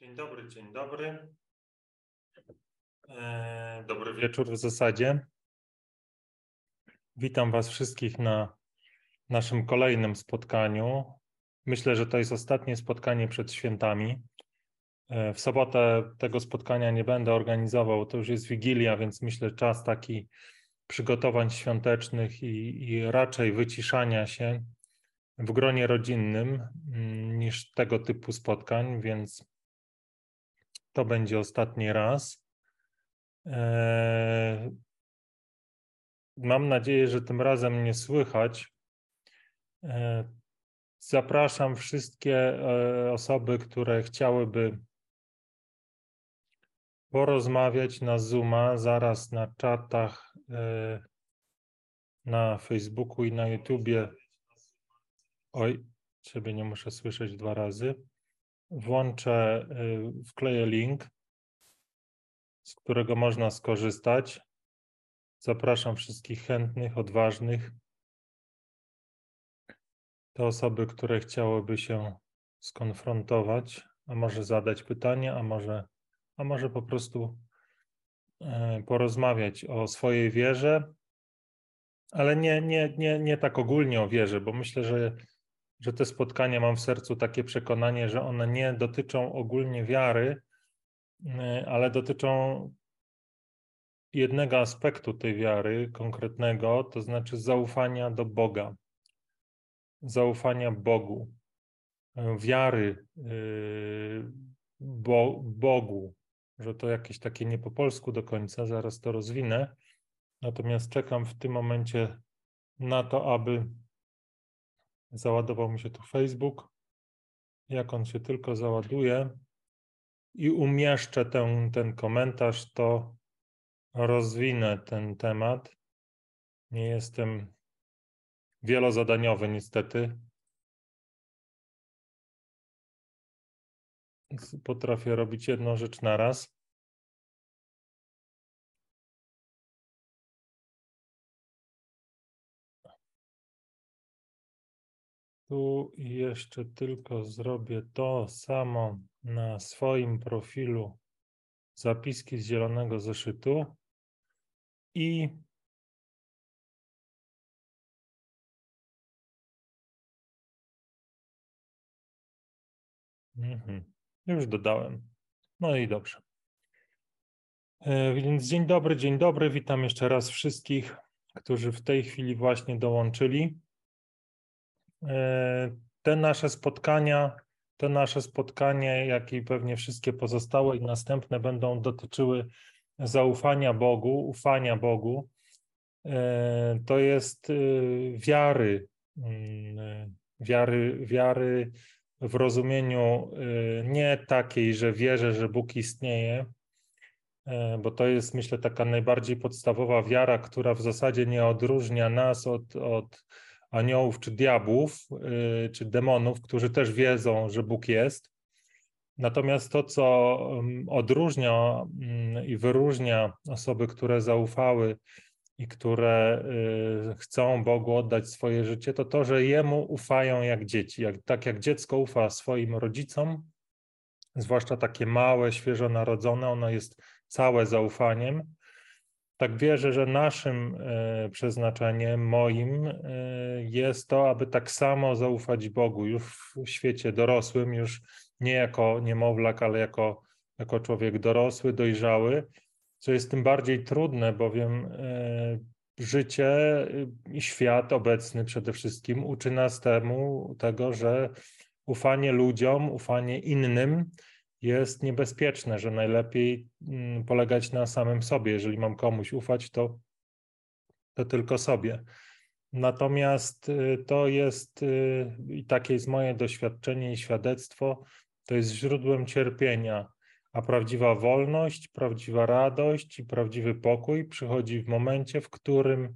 Dzień dobry, dzień dobry. E, dobry wieczór w zasadzie. Witam Was wszystkich na naszym kolejnym spotkaniu. Myślę, że to jest ostatnie spotkanie przed świętami. E, w sobotę tego spotkania nie będę organizował, to już jest Wigilia, więc myślę czas taki przygotowań świątecznych i, i raczej wyciszania się w gronie rodzinnym mm, niż tego typu spotkań, więc to będzie ostatni raz. Eee, mam nadzieję, że tym razem mnie słychać. Eee, zapraszam wszystkie e, osoby, które chciałyby porozmawiać na Zooma, zaraz na czatach e, na Facebooku i na YouTubie. Oj, ciebie nie muszę słyszeć dwa razy włączę, y, wkleję link, z którego można skorzystać. Zapraszam wszystkich chętnych, odważnych. Te osoby, które chciałyby się skonfrontować, a może zadać pytanie, a może, a może po prostu e, porozmawiać o swojej wierze, ale nie, nie, nie, nie tak ogólnie o wierze, bo myślę, że że te spotkania mam w sercu takie przekonanie, że one nie dotyczą ogólnie wiary, e, ale dotyczą jednego aspektu tej wiary konkretnego, to znaczy zaufania do Boga, zaufania Bogu, wiary e, Bo, Bogu, że to jakieś takie nie po polsku do końca, zaraz to rozwinę. Natomiast czekam w tym momencie na to, aby Załadował mi się tu Facebook. Jak on się tylko załaduje i umieszczę ten, ten komentarz, to rozwinę ten temat. Nie jestem wielozadaniowy, niestety. Potrafię robić jedną rzecz na raz. Tu jeszcze tylko zrobię to samo na swoim profilu zapiski z zielonego zeszytu i mhm. już dodałem. No i dobrze. E, więc dzień dobry, dzień dobry. Witam jeszcze raz wszystkich, którzy w tej chwili właśnie dołączyli. E, te nasze spotkania, te nasze spotkanie, jak i pewnie wszystkie pozostałe i następne będą dotyczyły zaufania Bogu, ufania Bogu. E, to jest e, wiary, mm, wiary, wiary w rozumieniu nie takiej, że wierzę, że Bóg istnieje, bo to jest, myślę, taka najbardziej podstawowa wiara, która w zasadzie nie odróżnia nas od, od aniołów czy diabłów, y, czy demonów, którzy też wiedzą, że Bóg jest. Natomiast to, co mm, odróżnia mm, i wyróżnia osoby, które zaufały i które y, chcą Bogu oddać swoje życie, to to, że Jemu ufają jak dzieci. Jak, tak jak dziecko ufa swoim rodzicom, zwłaszcza takie małe, świeżo narodzone, ono jest całe zaufaniem, tak wierzę, że naszym e, przeznaczeniem, moim, e, jest to, aby tak samo zaufać Bogu już w świecie dorosłym, już nie jako niemowlak, ale jako, jako człowiek dorosły, dojrzały, co jest tym bardziej trudne, bowiem e, życie i świat obecny przede wszystkim uczy nas temu, tego, że ufanie ludziom, ufanie innym jest niebezpieczne, że najlepiej mm, polegać na samym sobie. Jeżeli mam komuś ufać, to, to tylko sobie. Natomiast y, to jest, y, i takie jest moje doświadczenie i świadectwo, to jest źródłem cierpienia, a prawdziwa wolność, prawdziwa radość i prawdziwy pokój przychodzi w momencie, w którym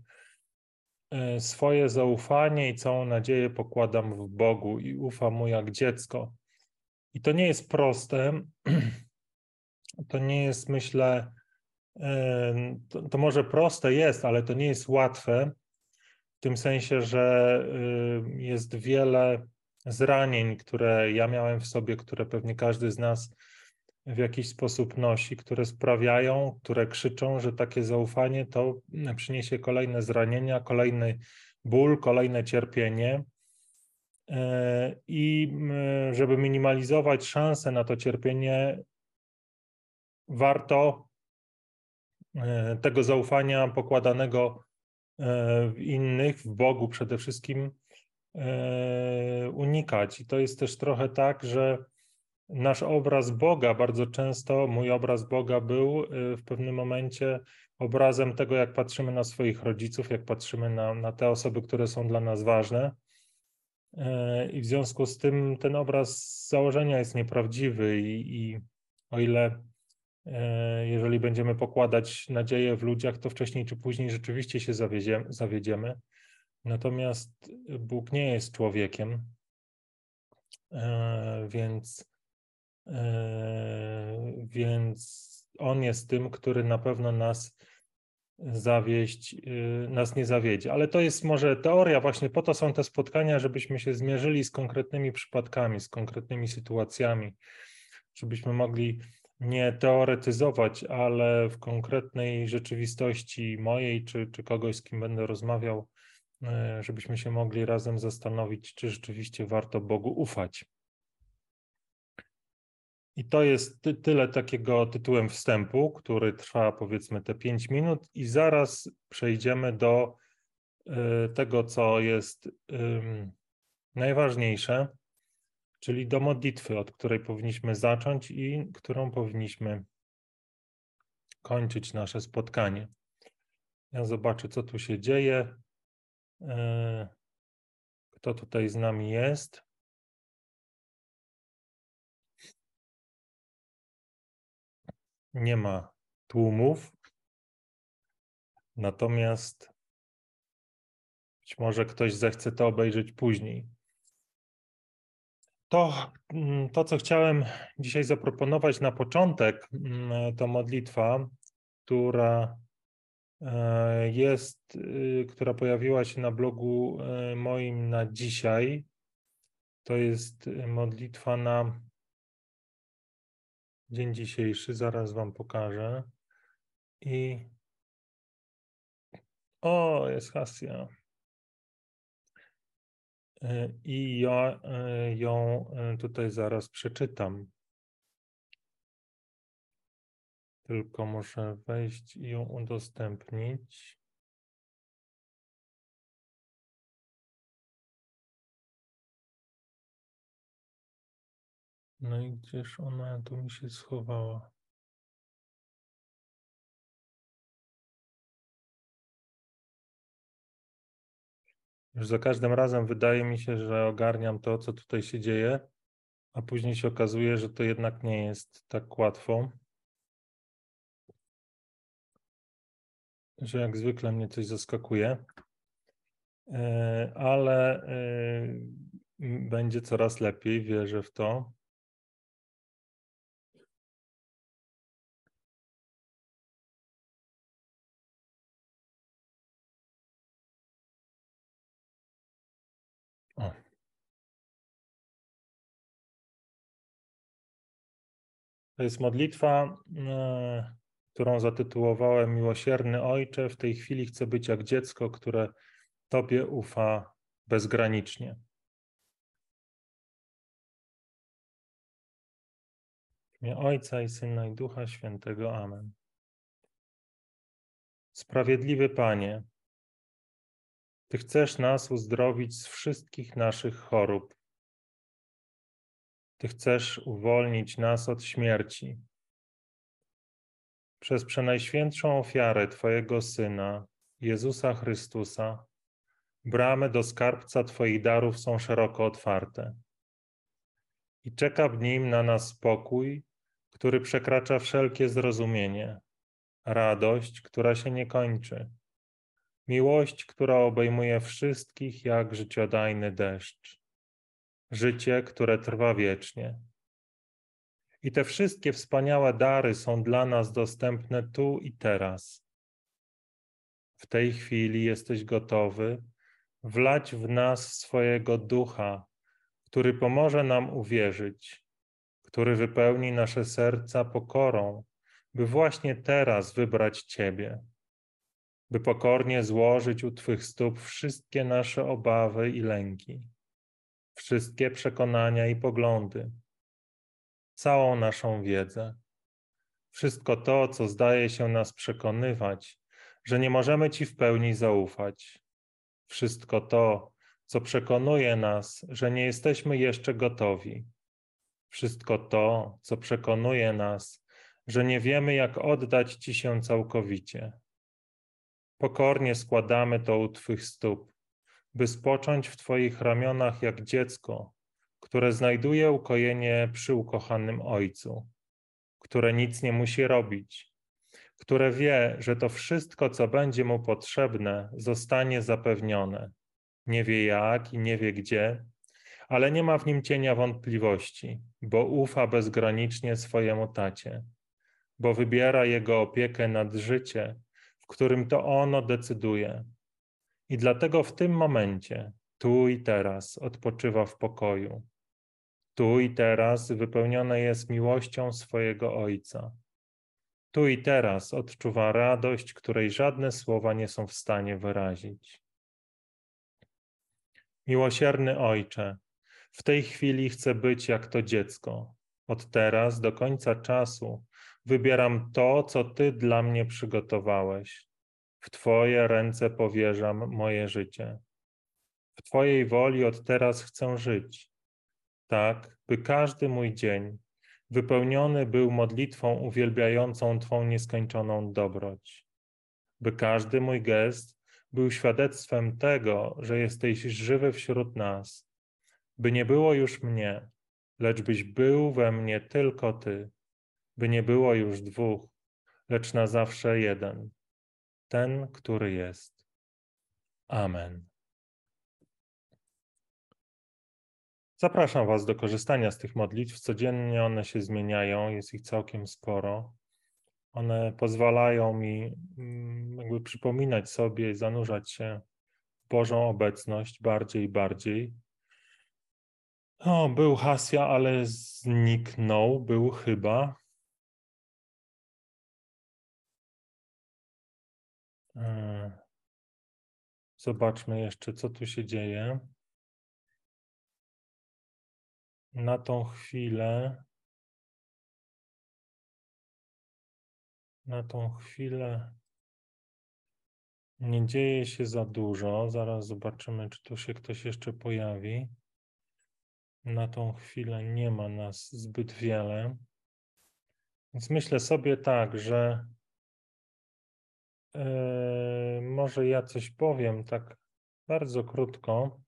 y, swoje zaufanie i całą nadzieję pokładam w Bogu i ufam Mu jak dziecko. I to nie jest proste. To nie jest, myślę, to, to, może proste jest, ale to nie jest łatwe. W tym sensie, że jest wiele zranień, które ja miałem w sobie, które pewnie każdy z nas w jakiś sposób nosi, które sprawiają, które krzyczą, że takie zaufanie to przyniesie kolejne zranienia, kolejny ból, kolejne cierpienie. E, I żeby minimalizować szanse na to cierpienie, warto e, tego zaufania pokładanego e, w innych, w Bogu przede wszystkim, unikać. I to jest też trochę tak, że nasz obraz Boga, bardzo często mój obraz Boga był w pewnym momencie obrazem tego, jak patrzymy na swoich rodziców, jak patrzymy na, na te osoby, które są dla nas ważne. E, I w związku z tym ten obraz z założenia jest nieprawdziwy, i, i o ile e, jeżeli będziemy pokładać nadzieję w ludziach, to wcześniej czy później rzeczywiście się zawiedziemy. Natomiast Bóg nie jest człowiekiem, e, więc, więc On jest tym, który na pewno nas zawieść, y, nas nie zawiedzie. Ale to jest może teoria, właśnie po to są te spotkania, żebyśmy się zmierzyli z konkretnymi przypadkami, z konkretnymi sytuacjami, żebyśmy mogli nie teoretyzować, ale w konkretnej rzeczywistości mojej, czy, czy kogoś, z kim będę rozmawiał, y, żebyśmy się mogli razem zastanowić, czy rzeczywiście warto Bogu ufać. I to jest ty, tyle takiego tytułem wstępu, który trwa powiedzmy te 5 minut, i zaraz przejdziemy do y, tego, co jest y, najważniejsze, czyli do modlitwy, od której powinniśmy zacząć i którą powinniśmy kończyć nasze spotkanie. Ja zobaczę, co tu się dzieje. Y, kto tutaj z nami jest? Nie ma tłumów, natomiast być może ktoś zechce to obejrzeć później. To, mm, to, co chciałem dzisiaj zaproponować na początek, mm, to modlitwa, która e, jest, y, która pojawiła się na blogu e, moim na dzisiaj. To jest modlitwa na dzień dzisiejszy, zaraz Wam pokażę. I o, jest Hasja. E, I ja e, ją e, tutaj zaraz przeczytam. Tylko muszę wejść i ją udostępnić. No i gdzież ona tu mi się schowała? Już za każdym razem wydaje mi się, że ogarniam to, co tutaj się dzieje, a później się okazuje, że to jednak nie jest tak łatwo. Że jak zwykle mnie coś zaskakuje, e, ale e, będzie coraz lepiej, wierzę w to. To jest modlitwa, e, którą zatytułowałem Miłosierny Ojcze. W tej chwili chcę być jak dziecko, które Tobie ufa bezgranicznie. W imię Ojca i Syna i Ducha Świętego. Amen. Sprawiedliwy Panie, Ty chcesz nas uzdrowić z wszystkich naszych chorób ty chcesz uwolnić nas od śmierci. Przez przenajświętszą ofiarę Twojego Syna, Jezusa Chrystusa, bramy do skarbca Twoich darów są szeroko otwarte. I czeka w nim na nas spokój, który przekracza wszelkie zrozumienie, radość, która się nie kończy, miłość, która obejmuje wszystkich jak życiodajny deszcz życie, które trwa wiecznie. I te wszystkie wspaniałe dary są dla nas dostępne tu i teraz. W tej chwili jesteś gotowy wlać w nas swojego ducha, który pomoże nam uwierzyć, który wypełni nasze serca pokorą, by właśnie teraz wybrać Ciebie, by pokornie złożyć u Twych stóp wszystkie nasze obawy i lęki, wszystkie przekonania i poglądy, całą naszą wiedzę, wszystko to, co zdaje się nas przekonywać, że nie możemy Ci w pełni zaufać, wszystko to, co przekonuje nas, że nie jesteśmy jeszcze gotowi, wszystko to, co przekonuje nas, że nie wiemy, jak oddać Ci się całkowicie. Pokornie składamy to u Twych stóp, by spocząć w Twoich ramionach jak dziecko, które znajduje ukojenie przy ukochanym Ojcu, które nic nie musi robić, które wie, że to wszystko, co będzie mu potrzebne, zostanie zapewnione. Nie wie jak i nie wie gdzie, ale nie ma w nim cienia wątpliwości, bo ufa bezgranicznie swojemu tacie, bo wybiera jego opiekę nad życie, w którym to ono decyduje. I dlatego w tym momencie, tu i teraz, odpoczywa w pokoju. Tu i teraz wypełnione jest miłością swojego Ojca. Tu i teraz odczuwa radość, której żadne słowa nie są w stanie wyrazić. Miłosierny Ojcze, w tej chwili chcę być jak to dziecko. Od teraz do końca czasu wybieram to, co Ty dla mnie przygotowałeś. W Twoje ręce powierzam moje życie. W Twojej woli od teraz chcę żyć, tak by każdy mój dzień wypełniony był modlitwą uwielbiającą Twą nieskończoną dobroć, by każdy mój gest był świadectwem tego, że jesteś żywy wśród nas. By nie było już mnie, lecz byś był we mnie tylko Ty, by nie było już dwóch, lecz na zawsze jeden, ten, który jest. Amen. Zapraszam Was do korzystania z tych modlitw. Codziennie one się zmieniają, jest ich całkiem sporo. One pozwalają mi mm, jakby przypominać sobie i zanurzać się w Bożą obecność bardziej i bardziej. O, był Hasia, ale zniknął, był chyba. Zobaczmy jeszcze, co tu się dzieje. Na tą chwilę. Na tą chwilę nie dzieje się za dużo. Zaraz zobaczymy, czy tu się ktoś jeszcze pojawi na tą chwilę nie ma nas zbyt wiele. Więc myślę sobie tak, że yy, może ja coś powiem tak bardzo krótko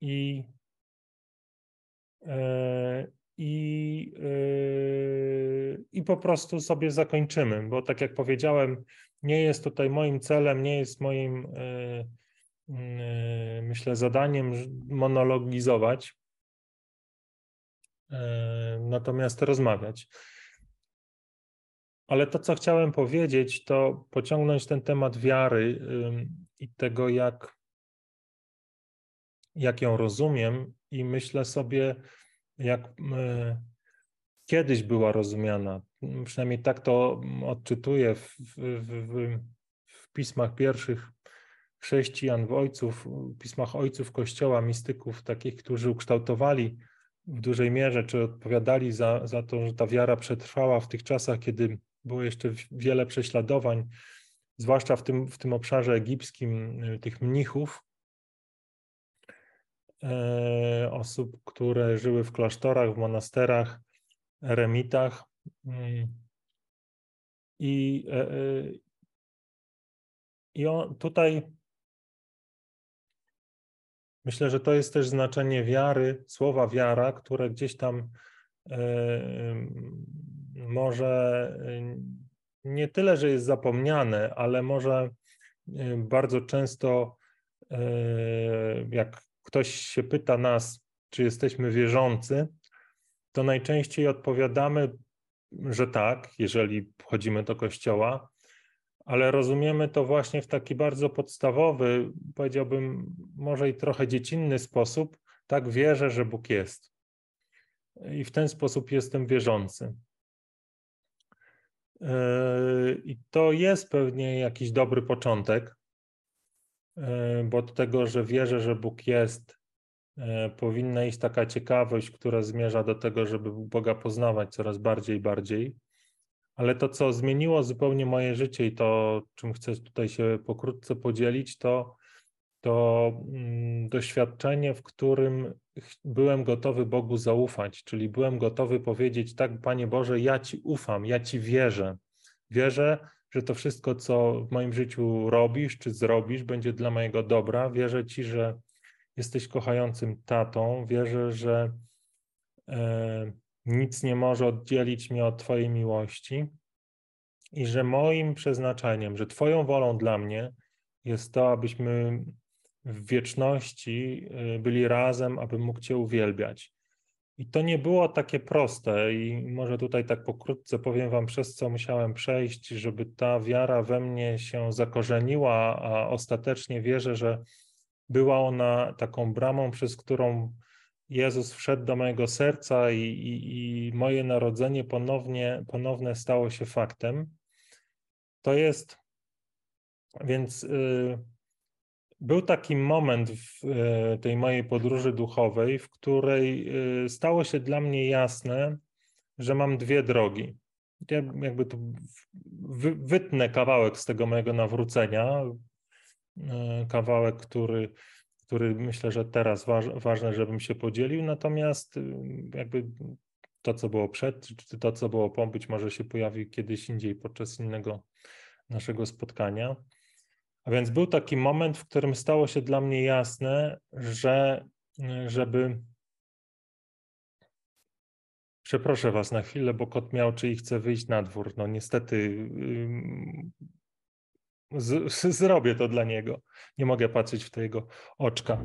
i yy, i, yy, i po prostu sobie zakończymy, bo tak jak powiedziałem, nie jest tutaj moim celem, nie jest moim myślę, zadaniem monologizować, natomiast rozmawiać. Ale to, co chciałem powiedzieć, to pociągnąć ten temat wiary i tego, jak, jak ją rozumiem, i myślę sobie, jak kiedyś była rozumiana. Przynajmniej tak to odczytuję w, w, w, w pismach pierwszych chrześcijan, w ojców, w pismach ojców Kościoła, mistyków, takich, którzy ukształtowali w dużej mierze, czy odpowiadali za, za to, że ta wiara przetrwała w tych czasach, kiedy było jeszcze wiele prześladowań, zwłaszcza w tym, w tym obszarze egipskim, y, tych mnichów, e, osób, które żyły w klasztorach, w monasterach, eremitach. Mm. I, e, e, i on, tutaj Myślę, że to jest też znaczenie wiary, słowa wiara, które gdzieś tam może e, nie tyle, że jest zapomniane, ale może e, bardzo często, jak ktoś się pyta nas, czy jesteśmy wierzący, to najczęściej odpowiadamy, że tak, jeżeli chodzimy do kościoła, ale rozumiemy to właśnie w taki bardzo podstawowy, powiedziałbym, może i trochę dziecinny sposób. Tak wierzę, że Bóg jest. i w ten sposób jestem wierzący. I to jest pewnie jakiś dobry początek, bo od tego, że wierzę, że Bóg jest, powinna iść taka ciekawość, która zmierza do tego, żeby Boga poznawać coraz bardziej i bardziej. Ale to, co zmieniło zupełnie moje życie i to, czym chcę tutaj się pokrótce podzielić, to, to mm, doświadczenie, w którym byłem gotowy Bogu zaufać, czyli byłem gotowy powiedzieć: Tak, Panie Boże, ja Ci ufam, ja Ci wierzę. Wierzę, że to wszystko, co w moim życiu robisz czy zrobisz, będzie dla mojego dobra. Wierzę Ci, że jesteś kochającym tatą. Wierzę, że. E, nic nie może oddzielić mnie od Twojej miłości i że moim przeznaczeniem, że Twoją wolą dla mnie jest to, abyśmy w wieczności y, byli razem, abym mógł Cię uwielbiać. I to nie było takie proste, i może tutaj tak pokrótce powiem Wam, przez co musiałem przejść, żeby ta wiara we mnie się zakorzeniła, a ostatecznie wierzę, że była ona taką bramą, przez którą Jezus wszedł do mojego serca i, i, i moje narodzenie ponownie, ponowne stało się faktem. To jest, więc y, był taki moment w y, tej mojej podróży duchowej, w której y, stało się dla mnie jasne, że mam dwie drogi. Ja jakby tu wy, wytnę kawałek z tego mojego nawrócenia, y, kawałek, który który myślę, że teraz waż, ważne, żebym się podzielił, natomiast jakby to, co było przed, czy to, co było po, być może się pojawi kiedyś indziej podczas innego naszego spotkania. A więc był taki moment, w którym stało się dla mnie jasne, że żeby. Przeproszę Was na chwilę, bo kot miał, czy i chce wyjść na dwór. No niestety z, zrobię to dla niego. Nie mogę patrzeć w te jego oczka.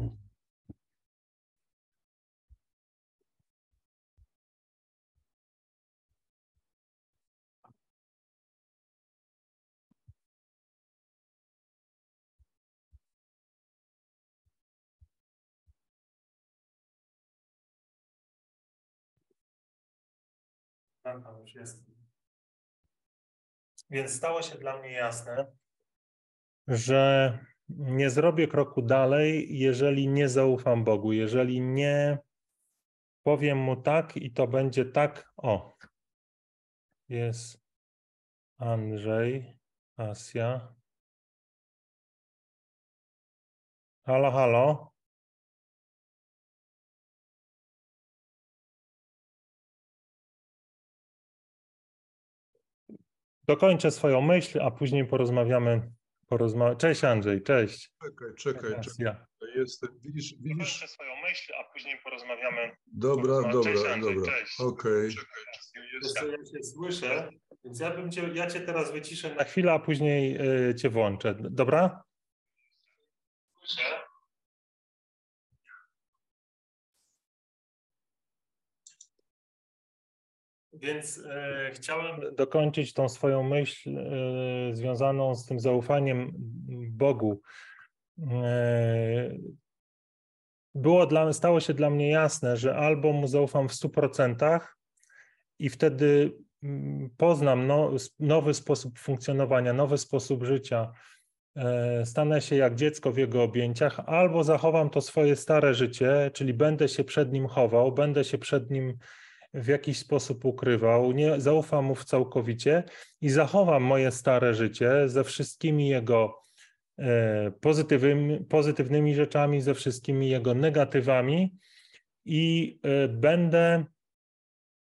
Więc stało się dla mnie jasne, że nie zrobię kroku dalej, jeżeli nie zaufam Bogu, jeżeli nie powiem mu tak i to będzie tak. O, jest Andrzej, Asia. Halo, halo. Dokończę swoją myśl, a później porozmawiamy porozmawiać. Cześć Andrzej, cześć. Czekaj, czekaj, czekaj. Ja. Jestem, widzisz, widzisz. swoją myśl, a później porozmawiamy. Dobra, dobra, cześć, Andrzej, dobra. Okej. Okay. Ja cię słyszę, więc ja bym cię, ja cię teraz wyciszę na chwilę, a później y, cię włączę. Dobra? Słyszę. Więc e, chciałem dokończyć tą swoją myśl e, związaną z tym zaufaniem Bogu. E, było dla, stało się dla mnie jasne, że albo mu zaufam w 100% i wtedy mm, poznam no, nowy sposób funkcjonowania, nowy sposób życia, e, stanę się jak dziecko w jego objęciach, albo zachowam to swoje stare życie, czyli będę się przed nim chował, będę się przed nim w jakiś sposób ukrywał, nie zaufam mu całkowicie i zachowam moje stare życie ze wszystkimi jego e, pozytywnymi, pozytywnymi rzeczami, ze wszystkimi jego negatywami i e, będę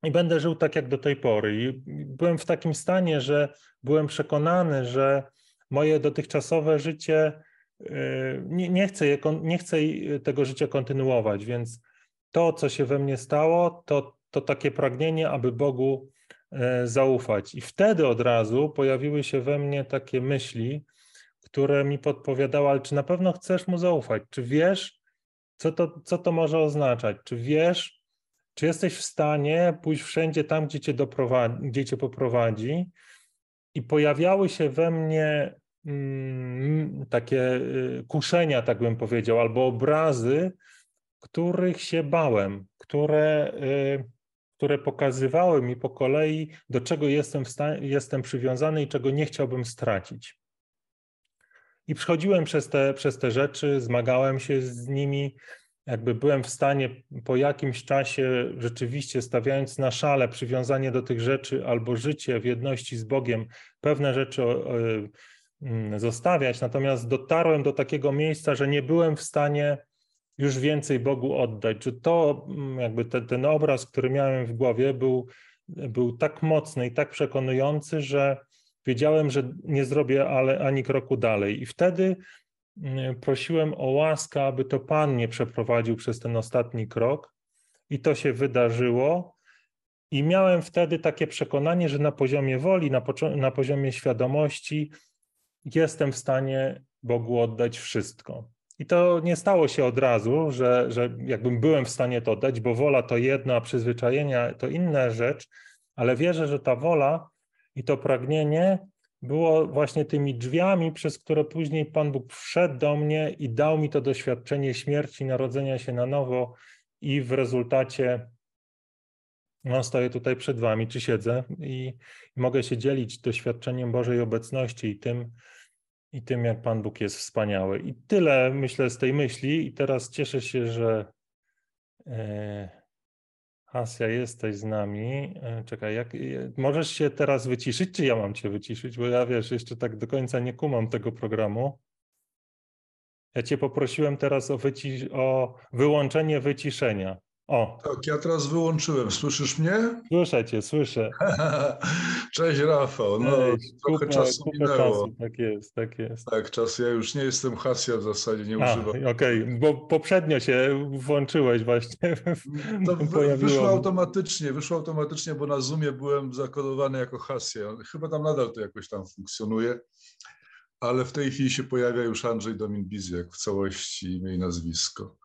i będę żył tak jak do tej pory. I byłem w takim stanie, że byłem przekonany, że moje dotychczasowe życie e, nie, nie, chcę, je, nie chcę tego życia kontynuować, więc to, co się we mnie stało, to to takie pragnienie, aby Bogu e, zaufać. I wtedy od razu pojawiły się we mnie takie myśli, które mi podpowiadały, ale czy na pewno chcesz mu zaufać? Czy wiesz, co to, co to może oznaczać? Czy wiesz, czy jesteś w stanie pójść wszędzie tam, gdzie cię, doprowadzi, gdzie cię poprowadzi? I pojawiały się we mnie mm, takie y, kuszenia, tak bym powiedział, albo obrazy, których się bałem, które. Y, które pokazywały mi po kolei, do czego jestem, jestem przywiązany i czego nie chciałbym stracić. I przechodziłem przez te, przez te rzeczy, zmagałem się z nimi, jakby byłem w stanie po jakimś czasie rzeczywiście stawiając na szale przywiązanie do tych rzeczy albo życie w jedności z Bogiem, pewne rzeczy mm, zostawiać. Natomiast dotarłem do takiego miejsca, że nie byłem w stanie już więcej Bogu oddać, że to mm, jakby te, ten obraz, który miałem w głowie był, był tak mocny i tak przekonujący, że wiedziałem, że nie zrobię ale ani kroku dalej. I wtedy mm, prosiłem o łaskę, aby to Pan mnie przeprowadził przez ten ostatni krok. I to się wydarzyło. I miałem wtedy takie przekonanie, że na poziomie woli, na, na poziomie świadomości jestem w stanie Bogu oddać wszystko. I to nie stało się od razu, że, że jakbym byłem w stanie to dać, bo wola to jedno, a przyzwyczajenia to inna rzecz, ale wierzę, że ta wola i to pragnienie było właśnie tymi drzwiami, przez które później Pan Bóg wszedł do mnie i dał mi to doświadczenie śmierci, narodzenia się na nowo i w rezultacie no, stoję tutaj przed Wami, czy siedzę i, mogę się dzielić doświadczeniem Bożej obecności i tym, i tym, jak Pan Bóg jest wspaniały. I tyle myślę z tej myśli. I teraz cieszę się, że e, Asia jesteś z nami. E, czekaj, jak, e, możesz się teraz wyciszyć, czy ja mam cię wyciszyć? Bo ja wiesz, jeszcze tak do końca nie kumam tego programu. Ja cię poprosiłem teraz o, o wyłączenie wyciszenia. O. Tak, ja teraz wyłączyłem. Słyszysz mnie? Słyszę cię, słyszę. Cześć Rafał. No, Ej, trochę kupę, czasu kupę minęło. Czasu. Tak jest, tak jest. Tak, czas. Ja już nie jestem Hasia w zasadzie, nie używam. Okej, okay. bo poprzednio się włączyłeś właśnie. To wyszło automatycznie, wyszło automatycznie, bo na Zoomie byłem zakodowany jako Hasia. Chyba tam nadal to jakoś tam funkcjonuje. Ale w tej chwili się pojawia już Andrzej Domin Bizjak w całości imię i nazwisko.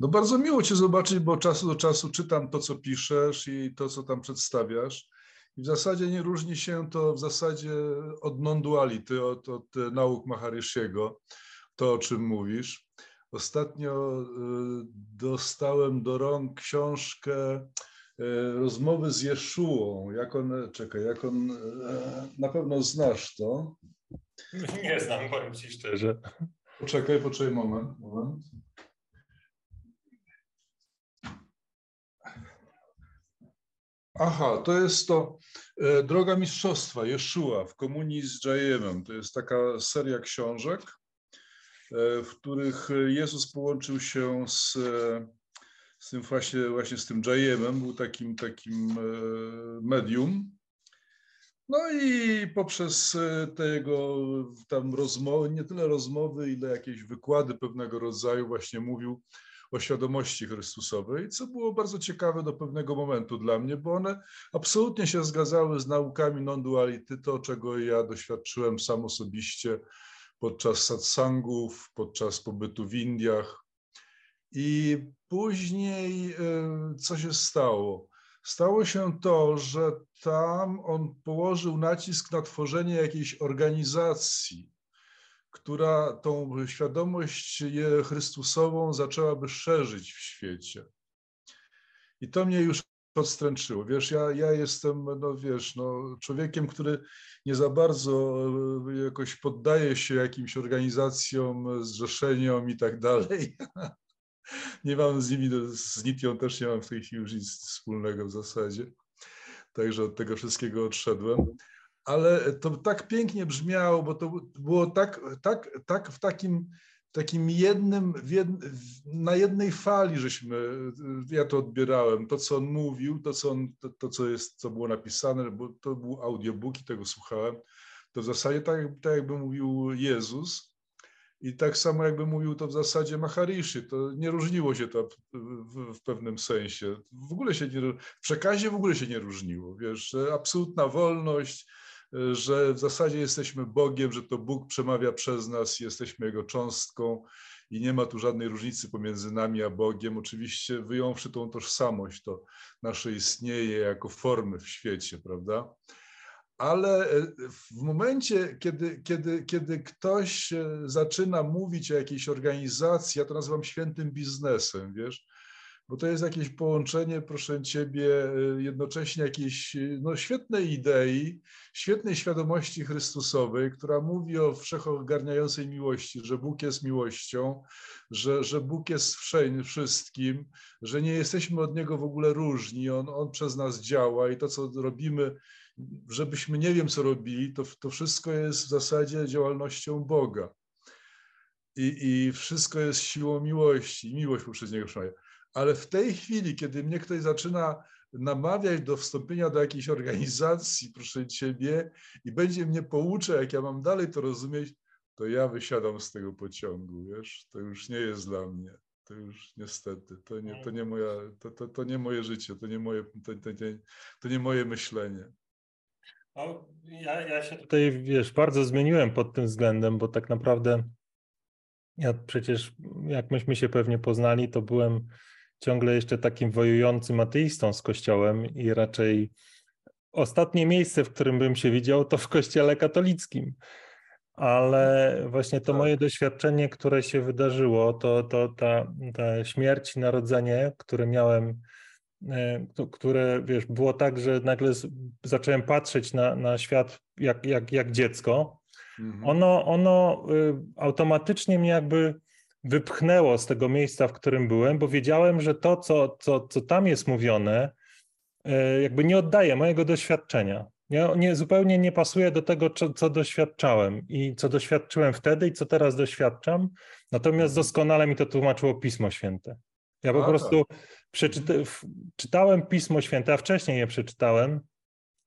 No bardzo miło Cię zobaczyć, bo od czasu do czasu czytam to, co piszesz i to, co tam przedstawiasz. I w zasadzie nie różni się to w zasadzie od non-duality, od, od nauk Maharishiego, to o czym mówisz. Ostatnio y, dostałem do rąk książkę y, rozmowy z Jeszułą. Jak on, czekaj, jak on, na pewno znasz to. Nie znam, powiem Ci szczerze. Poczekaj, poczekaj moment, moment. Aha, to jest to e, Droga Mistrzostwa, Jeszua w komunii z Jajemem. To jest taka seria książek, e, w których Jezus połączył się z, z tym właśnie, właśnie z tym Jajemem, był takim, takim e, medium. No i poprzez te jego tam rozmowy, nie tyle rozmowy, ile jakieś wykłady pewnego rodzaju właśnie mówił o świadomości Chrystusowej, co było bardzo ciekawe do pewnego momentu dla mnie, bo one absolutnie się zgadzały z naukami non-duality, to czego ja doświadczyłem sam osobiście podczas satsangów, podczas pobytu w Indiach. I później e, co się stało? Stało się to, że tam on położył nacisk na tworzenie jakiejś organizacji, która tą świadomość Chrystusową zaczęłaby szerzyć w świecie. I to mnie już odstręczyło. Wiesz, ja, ja jestem, no wiesz, no, człowiekiem, który nie za bardzo e, jakoś poddaje się jakimś organizacjom, zrzeszeniom i tak dalej. Nie mam z nimi, z Nitią też nie mam w tej chwili już nic wspólnego w zasadzie. Także od tego wszystkiego odszedłem ale to tak pięknie brzmiało, bo to było tak, tak, tak w takim, takim jednym, jed, na jednej fali, żeśmy, ja to odbierałem, to co on mówił, to co, on, to, to co, jest, co było napisane, bo to był audiobook i tego słuchałem, to w zasadzie tak, tak jakby mówił Jezus i tak samo jakby mówił to w zasadzie Maharishi, to nie różniło się to w, w pewnym sensie, w ogóle się nie, w przekazie w ogóle się nie różniło, wiesz, absolutna wolność, że w zasadzie jesteśmy Bogiem, że to Bóg przemawia przez nas, jesteśmy Jego cząstką i nie ma tu żadnej różnicy pomiędzy nami a Bogiem. Oczywiście wyjąwszy tą tożsamość, to nasze istnieje jako formy w świecie, prawda? Ale e, w momencie, kiedy, kiedy, kiedy ktoś zaczyna mówić o jakiejś organizacji, ja to nazywam świętym biznesem, wiesz, bo to jest jakieś połączenie, proszę Ciebie, jednocześnie jakiejś no, świetnej idei, świetnej świadomości Chrystusowej, która mówi o wszechogarniającej miłości, że Bóg jest miłością, że, że Bóg jest wszystkim, że nie jesteśmy od Niego w ogóle różni, On, on przez nas działa i to, co robimy, żebyśmy nie wiem, co robili, to, to wszystko jest w zasadzie działalnością Boga. I, I wszystko jest siłą miłości, miłość poprzez Niego przemawia. Ale w tej chwili, kiedy mnie ktoś zaczyna namawiać do wstąpienia do jakiejś organizacji, proszę Ciebie, i będzie mnie pouczał, jak ja mam dalej to rozumieć, to ja wysiadam z tego pociągu, wiesz, to już nie jest dla mnie. To już niestety, to nie, to nie, moja, to, to, to nie moje życie, to nie moje, to, to, nie, to nie moje myślenie. No, ja, ja się tutaj, wiesz, bardzo zmieniłem pod tym względem, bo tak naprawdę ja przecież, jak myśmy się pewnie poznali, to byłem ciągle jeszcze takim wojującym ateistą z Kościołem i raczej ostatnie miejsce, w którym bym się widział, to w Kościele katolickim. Ale właśnie to tak. moje doświadczenie, które się wydarzyło, to, to ta, ta śmierć i narodzenie, które miałem, e, które wiesz, było tak, że nagle zacząłem patrzeć na, na świat jak, jak, jak dziecko. Mhm. Ono, ono y, automatycznie mnie jakby wypchnęło z tego miejsca, w którym byłem, bo wiedziałem, że to, co, co, co tam jest mówione, e, jakby nie oddaje mojego doświadczenia. Nie, nie, zupełnie nie pasuje do tego, co, co, doświadczałem i co doświadczyłem wtedy i co teraz doświadczam. Natomiast doskonale mi to tłumaczyło Pismo Święte. Ja po prostu tak. przeczyta, czytałem Pismo Święte, a wcześniej je przeczytałem,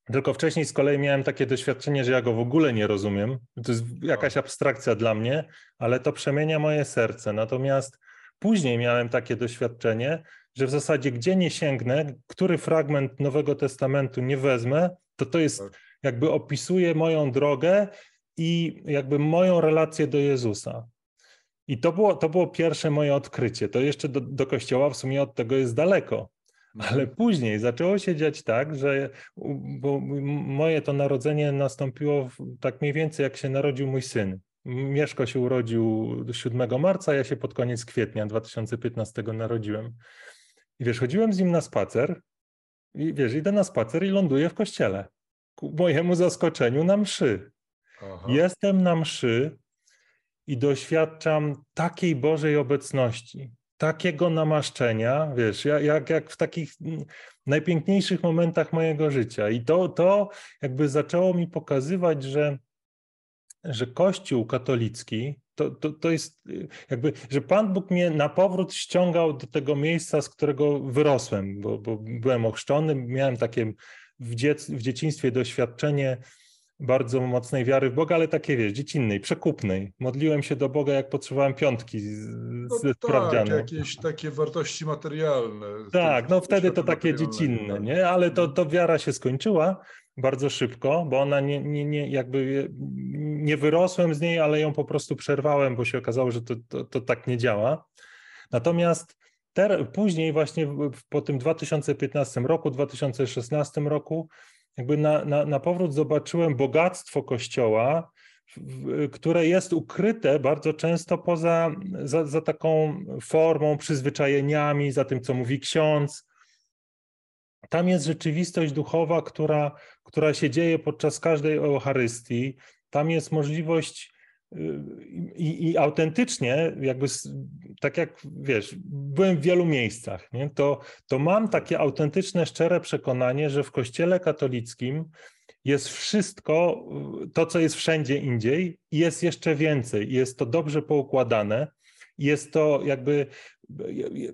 tylko wcześniej z kolei miałem takie doświadczenie, że ja go w ogóle nie rozumiem. To jest jakaś abstrakcja dla mnie, ale to przemienia moje serce. Natomiast później miałem takie doświadczenie, że w zasadzie gdzie nie sięgnę, który fragment Nowego Testamentu nie wezmę, to to jest tak. jakby opisuje moją drogę i jakby moją relację do Jezusa. I to było, to było pierwsze moje odkrycie. To jeszcze do, do kościoła w sumie od tego jest daleko. Ale później zaczęło się dziać tak, że bo moje to narodzenie nastąpiło tak mniej więcej jak się narodził mój syn. Mieszko się urodził 7 marca, ja się pod koniec kwietnia 2015 narodziłem. I wiesz, chodziłem z nim na spacer i wiesz, idę na spacer i ląduję w kościele. Ku mojemu zaskoczeniu na mszy. Aha. Jestem na mszy i doświadczam takiej Bożej obecności, takiego namaszczenia, wiesz, jak, jak w takich najpiękniejszych momentach mojego życia. I to, to jakby zaczęło mi pokazywać, że, że Kościół katolicki to, to, to jest jakby, że Pan Bóg mnie na powrót ściągał do tego miejsca, z którego wyrosłem, bo, bo byłem ochrzczony, miałem takie w, dziec, w dzieciństwie doświadczenie bardzo mocnej wiary w Boga, ale takiej, wiesz, dziecinnej, przekupnej. Modliłem się do Boga, jak potrzebowałem piątki z, no tak, jakieś takie wartości materialne. Tak, no wtedy to takie dziecinne, nie? Ale to, to wiara się skończyła bardzo szybko, bo ona nie, nie, nie jakby nie wyrosłem z niej, ale ją po prostu przerwałem, bo się okazało, że to, to, to tak nie działa. Natomiast ter, później właśnie po tym 2015 roku, 2016 roku jakby na, na, na powrót zobaczyłem bogactwo Kościoła, które jest ukryte bardzo często poza za, za, taką formą, przyzwyczajeniami, za tym, co mówi ksiądz. Tam jest rzeczywistość duchowa, która, która się dzieje podczas każdej Eucharystii. Tam jest możliwość i, i autentycznie, jakby tak jak wiesz, byłem w wielu miejscach, nie? To, to mam takie autentyczne, szczere przekonanie, że w Kościele katolickim jest wszystko, to co jest wszędzie indziej, i jest jeszcze więcej. Jest to dobrze poukładane. Jest to jakby,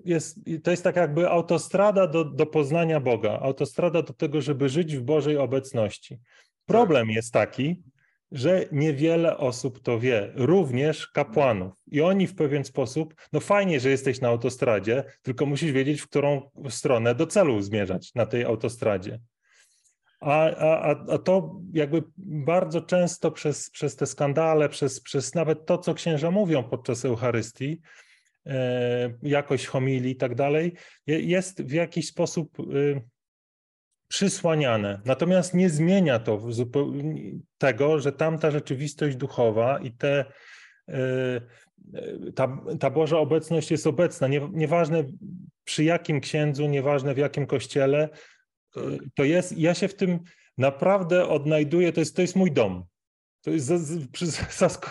jest, to jest tak jakby autostrada do, do poznania Boga, autostrada do tego, żeby żyć w Bożej obecności. Problem jest taki, że niewiele osób to wie, również kapłanów. I oni w pewien sposób, no fajnie, że jesteś na autostradzie, tylko musisz wiedzieć, w którą stronę do celu zmierzać na tej autostradzie. A, a, a to jakby bardzo często przez, przez te skandale, przez, przez nawet to, co księża mówią podczas Eucharystii, e, jakość homilii i tak dalej, jest w jakiś sposób y, przysłaniane. Natomiast nie zmienia to tego, że tamta rzeczywistość duchowa i te ta, ta Boża obecność jest obecna. Nie, nieważne przy jakim księdzu, nieważne w jakim kościele, tak. to jest, ja się w tym naprawdę odnajduję, to jest, to jest mój dom. To jest,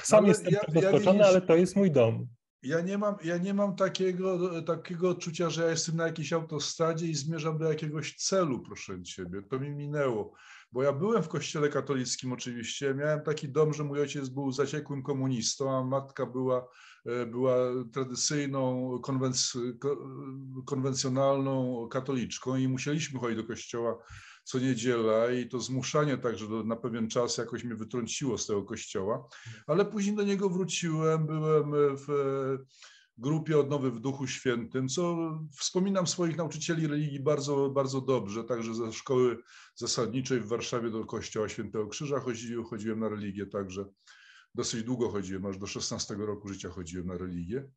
sam jestem ja, zaskoczony, ja ale to jest mój dom. Ja nie mam, ja nie mam takiego, takiego odczucia, że ja jestem na jakiejś autostradzie i zmierzam do jakiegoś celu, proszę ciebie. To mi minęło. Bo ja byłem w kościele katolickim oczywiście. Miałem taki dom, że mój ojciec był zaciekłym komunistą, a matka była, e, była tradycyjną, konwenc, konwencjonalną katoliczką i musieliśmy chodzić do kościoła co niedziela i to zmuszanie także do, na pewien czas jakoś mnie wytrąciło z tego kościoła, ale później do niego wróciłem, byłem w grupie Odnowy w Duchu Świętym, co wspominam swoich nauczycieli religii bardzo, bardzo dobrze, także ze szkoły zasadniczej w Warszawie do Kościoła Świętego Krzyża chodziłem, chodziłem na religię, także dosyć długo chodziłem, aż do 16 roku życia chodziłem na religię.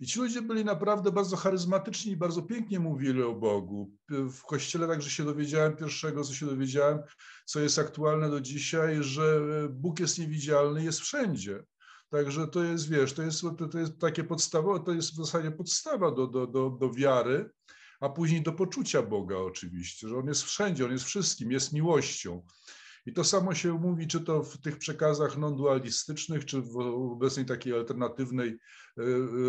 I ci ludzie byli naprawdę bardzo charyzmatyczni i bardzo pięknie mówili o Bogu. W kościele także się dowiedziałem, pierwszego co się dowiedziałem, co jest aktualne do dzisiaj, że Bóg jest niewidzialny, jest wszędzie. Także to jest, wiesz, to jest, to jest takie podstawowe, to jest w zasadzie podstawa do, do, do, do wiary, a później do poczucia Boga oczywiście, że On jest wszędzie, On jest wszystkim, jest miłością. I to samo się mówi, czy to w tych przekazach non-dualistycznych, czy w obecnej takiej alternatywnej e,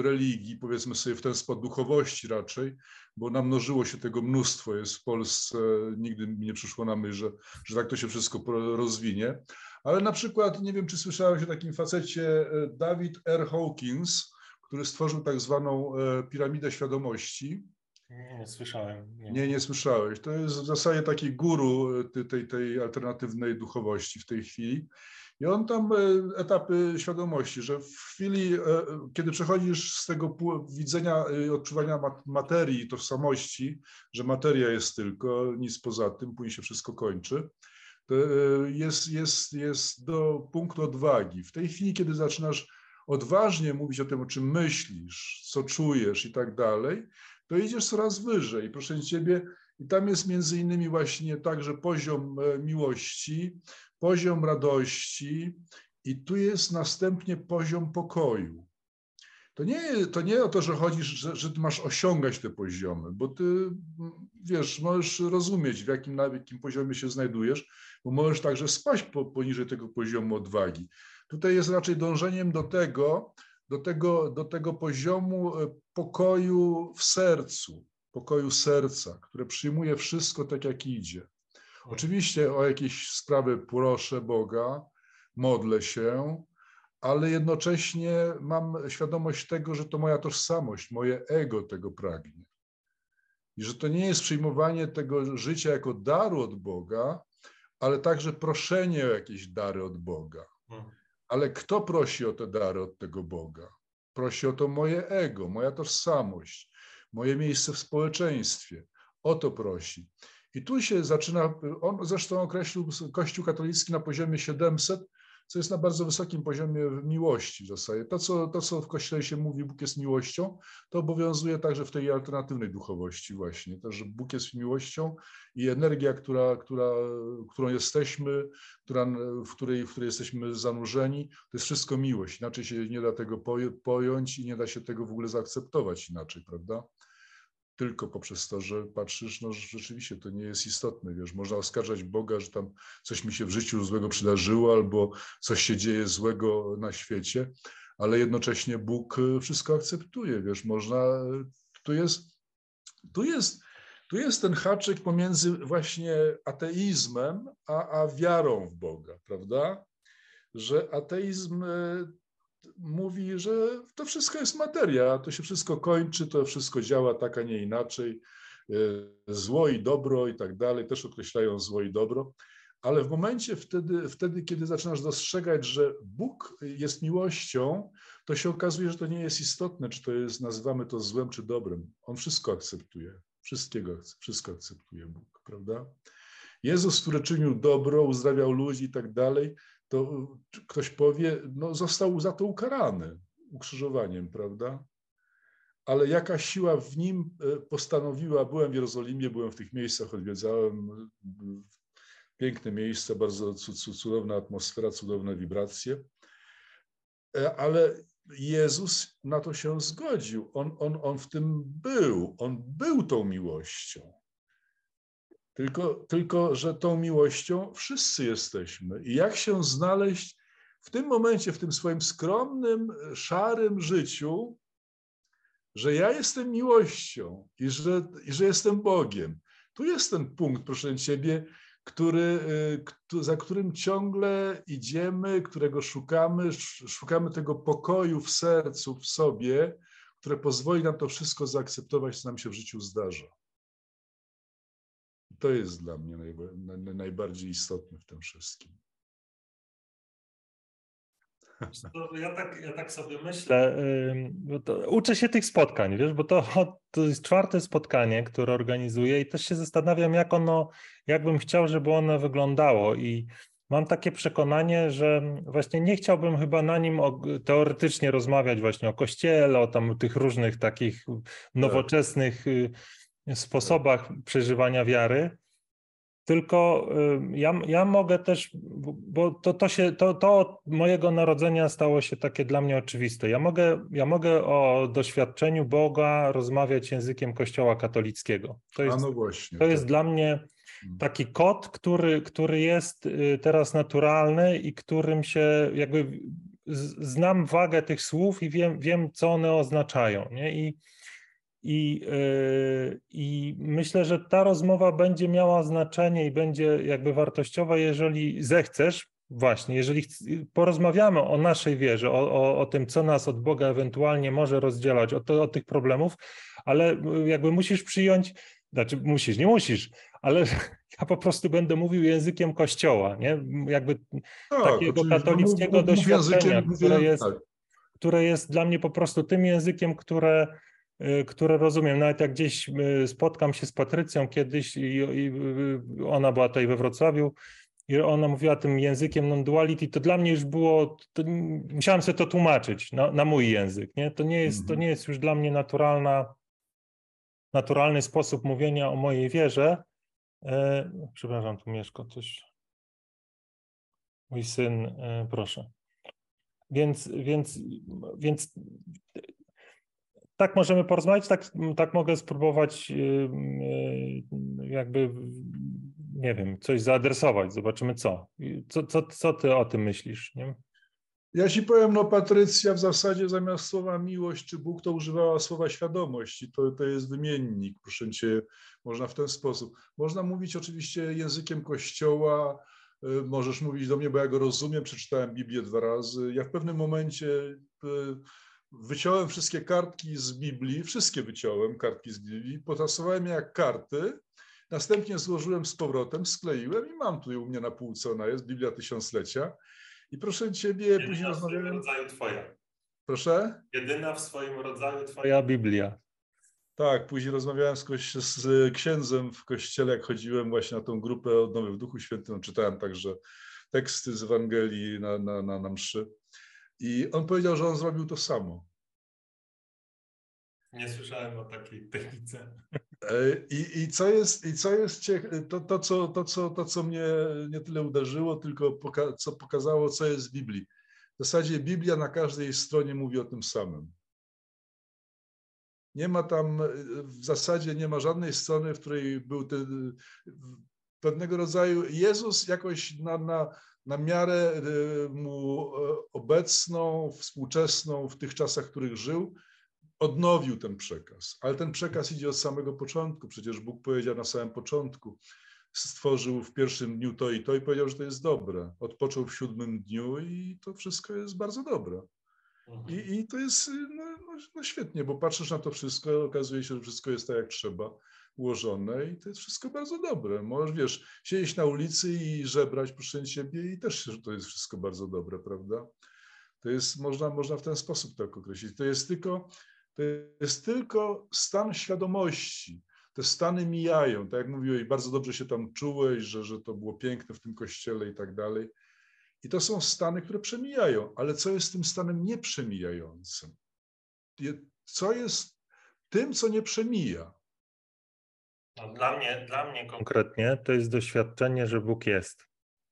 religii, powiedzmy sobie w ten sposób duchowości raczej, bo namnożyło się tego mnóstwo, jest w Polsce, nigdy mi nie przyszło na myśl, że, że tak to się wszystko rozwinie. Ale na przykład, nie wiem, czy słyszałeś o takim facecie e, David R. Hawkins, który stworzył tak zwaną e, piramidę świadomości. Nie, nie słyszałem. Nie. nie, nie słyszałeś. To jest w zasadzie taki guru e, tej, tej alternatywnej duchowości w tej chwili. I on tam etapy świadomości, że w chwili, kiedy przechodzisz z tego widzenia odczuwania materii, tożsamości, że materia jest tylko, nic poza tym, później się wszystko kończy, E, jest, jest, jest do punktu odwagi. W tej chwili, kiedy zaczynasz odważnie mówić o tym, o czym myślisz, co czujesz i tak dalej, to idziesz coraz wyżej. Proszę Ciebie, i tam jest między innymi właśnie także poziom e, miłości, poziom radości i tu jest następnie poziom pokoju. To nie, to nie o to, że chodzisz, że, że ty masz osiągać te poziomy, bo ty wiesz, możesz rozumieć, w jakim, na jakim poziomie się znajdujesz, bo możesz także spaść po, poniżej tego poziomu odwagi. Tutaj jest raczej dążeniem do tego, do tego, do tego poziomu e, pokoju w sercu, pokoju serca, które przyjmuje wszystko tak, jak idzie. Oczywiście o jakieś sprawy proszę Boga, modlę się, ale jednocześnie mam świadomość tego, że to moja tożsamość, moje ego tego pragnie. I że to nie jest przyjmowanie tego życia jako daru od Boga, ale także proszenie o jakieś dary od Boga. Hmm. Ale kto prosi o te dary od tego Boga? Prosi o to moje ego, moja tożsamość, moje miejsce w społeczeństwie. O to prosi. I tu się zaczyna, on zresztą określił Kościół katolicki na poziomie 700, co jest na bardzo wysokim poziomie miłości w zasadzie. To co, to, co w Kościele się mówi, Bóg jest miłością, to obowiązuje także w tej alternatywnej duchowości właśnie. To, że Bóg jest miłością i energia, która, która, którą jesteśmy, która, w, której, w której jesteśmy zanurzeni, to jest wszystko miłość. Inaczej się nie da tego pojąć i nie da się tego w ogóle zaakceptować inaczej, prawda? Tylko poprzez to, że patrzysz, no rzeczywiście to nie jest istotne, wiesz, można oskarżać Boga, że tam coś mi się w życiu złego przydarzyło albo coś się dzieje złego na świecie, ale jednocześnie Bóg y, wszystko akceptuje, wiesz, można, tu jest, tu jest, tu jest ten haczyk pomiędzy właśnie ateizmem a, a wiarą w Boga, prawda? Że ateizm y, mówi, że to wszystko jest materia, to się wszystko kończy, to wszystko działa tak, a nie inaczej. E, zło i dobro i tak dalej, też określają zło i dobro, ale w momencie wtedy, wtedy, kiedy zaczynasz dostrzegać, że Bóg jest miłością, to się okazuje, że to nie jest istotne, czy to jest, nazywamy to złem czy dobrem. On wszystko akceptuje, wszystkiego, wszystko akceptuje Bóg, prawda? Jezus, który czynił dobro, uzdrawiał ludzi i tak dalej, to ktoś powie, no został za to ukarany ukrzyżowaniem, prawda? Ale jaka siła w nim e, postanowiła, byłem w Jerozolimie, byłem w tych miejscach, odwiedzałem piękne miejsca, bardzo cudowna atmosfera, cudowne wibracje. e, ale Jezus na to się zgodził. On, on, on w tym był. On był tą miłością. Tylko, tylko, że tą miłością wszyscy jesteśmy. I jak się znaleźć w tym momencie, w tym swoim skromnym, szarym życiu, że ja jestem miłością i że, i że jestem Bogiem. Tu jest ten punkt, proszę Ciebie, który, y, za którym ciągle idziemy, którego szukamy, szukamy tego pokoju w sercu, w sobie, które pozwoli nam to wszystko zaakceptować, co nam się w życiu zdarza. To jest dla mnie najbardziej istotne w tym wszystkim. Ja tak, ja tak sobie myślę, uczę się tych spotkań, wiesz, bo to, to jest czwarte spotkanie, które organizuję i też się zastanawiam, jak ono, jakbym chciał, żeby ono wyglądało. I mam takie przekonanie, że właśnie nie chciałbym chyba na nim teoretycznie rozmawiać właśnie o kościele, o tam tych różnych takich nowoczesnych y, sposobach przeżywania wiary, tylko ja, ja mogę też, bo to, to, się, to, to od mojego narodzenia stało się takie dla mnie oczywiste. Ja mogę, ja mogę o doświadczeniu Boga rozmawiać językiem Kościoła katolickiego. To jest, no właśnie, to tak. jest dla mnie mm. taki kod, który, który jest y, teraz naturalny i którym się jakby znam wagę tych słów i wiem, wiem co one oznaczają. Nie? I, i, yy, I myślę, że ta rozmowa będzie miała znaczenie i będzie jakby wartościowa, jeżeli zechcesz, właśnie, jeżeli porozmawiamy o naszej wierze, o, o, o tym, co nas od Boga ewentualnie może rozdzielać, o, to, o tych problemów, ale yy, jakby musisz przyjąć, znaczy musisz, nie musisz, ale ja po prostu będę mówił językiem Kościoła, nie? Jakby tak, takiego katolickiego doświadczenia, które, jest, tak. które jest dla mnie po prostu tym językiem, które które rozumiem. Nawet jak gdzieś y, spotkam się z Patrycją kiedyś i, i y, ona była tutaj we Wrocławiu i ona mówiła tym językiem non-duality, to dla mnie już było, musiałem sobie to tłumaczyć na, na, mój język. Nie? To, nie jest, to mhm. nie jest już dla mnie naturalna, naturalny sposób mówienia o mojej wierze. E, przepraszam, tu Mieszko, coś. Mój syn, e, proszę. Więc, więc, więc tak możemy porozmawiać, tak, tak mogę spróbować jakby, nie wiem, coś zaadresować, zobaczymy co. Co, co, co ty o tym myślisz? Nie? Ja ci powiem, no Patrycja w zasadzie zamiast słowa miłość czy Bóg to używała słowa świadomość i to, to jest wymiennik, proszę cię, można w ten sposób. Można mówić oczywiście językiem Kościoła, y, możesz mówić do mnie, bo ja go rozumiem, przeczytałem Biblię dwa razy. Ja w pewnym momencie wyciąłem wszystkie kartki z Biblii, wszystkie wyciąłem kartki z Biblii, potasowałem je jak karty, następnie złożyłem z powrotem, skleiłem i mam tu u mnie na półce, ona jest, Biblia Tysiąclecia. I proszę Ciebie, Jedyna później rozmawiałem... w swoim rodzaju Twoja. Proszę? Jedyna w swoim rodzaju Twoja Biblia. Tak, później rozmawiałem z, z, księdzem w kościele, jak chodziłem właśnie na tą grupę Odnowy w Duchu Świętym, czytałem także teksty z Ewangelii na, na, na, na mszy. I on powiedział, że on zrobił to samo. Nie słyszałem o takiej technice. E, I, i co jest, i co jest to, to, co, to, co, to, co mnie nie tyle uderzyło, tylko poka co pokazało, co jest w Biblii. W zasadzie Biblia na każdej stronie mówi o tym samym. Nie ma tam, w zasadzie nie ma żadnej strony, w której był ten, pewnego rodzaju Jezus jakoś na, na, na miarę y, mu e, obecną, współczesną, w tych czasach, w których żył, odnowił ten przekaz. Ale ten przekaz idzie od samego początku. Przecież Bóg powiedział na samym początku, stworzył w pierwszym dniu to i to i powiedział, że to jest dobre. Odpoczął w siódmym dniu i to wszystko jest bardzo dobre. I, mhm. i to jest no, no, no świetnie, bo patrzysz na to wszystko, okazuje się, że wszystko jest tak jak trzeba ułożone i to jest wszystko bardzo dobre. Możesz, wiesz, siedzieć na ulicy i żebrać, proszę ciebie i też to jest wszystko bardzo dobre, prawda? To jest, można, można w ten sposób tak określić. To jest tylko, to jest tylko stan świadomości. Te stany mijają, tak jak mówiłeś, bardzo dobrze się tam czułeś, że, że to było piękne w tym kościele i tak dalej. I to są stany, które przemijają, ale co jest tym stanem nieprzemijającym? Co jest tym, co nie przemija? No, dla, mnie, dla mnie konkretnie to jest doświadczenie, że Bóg jest.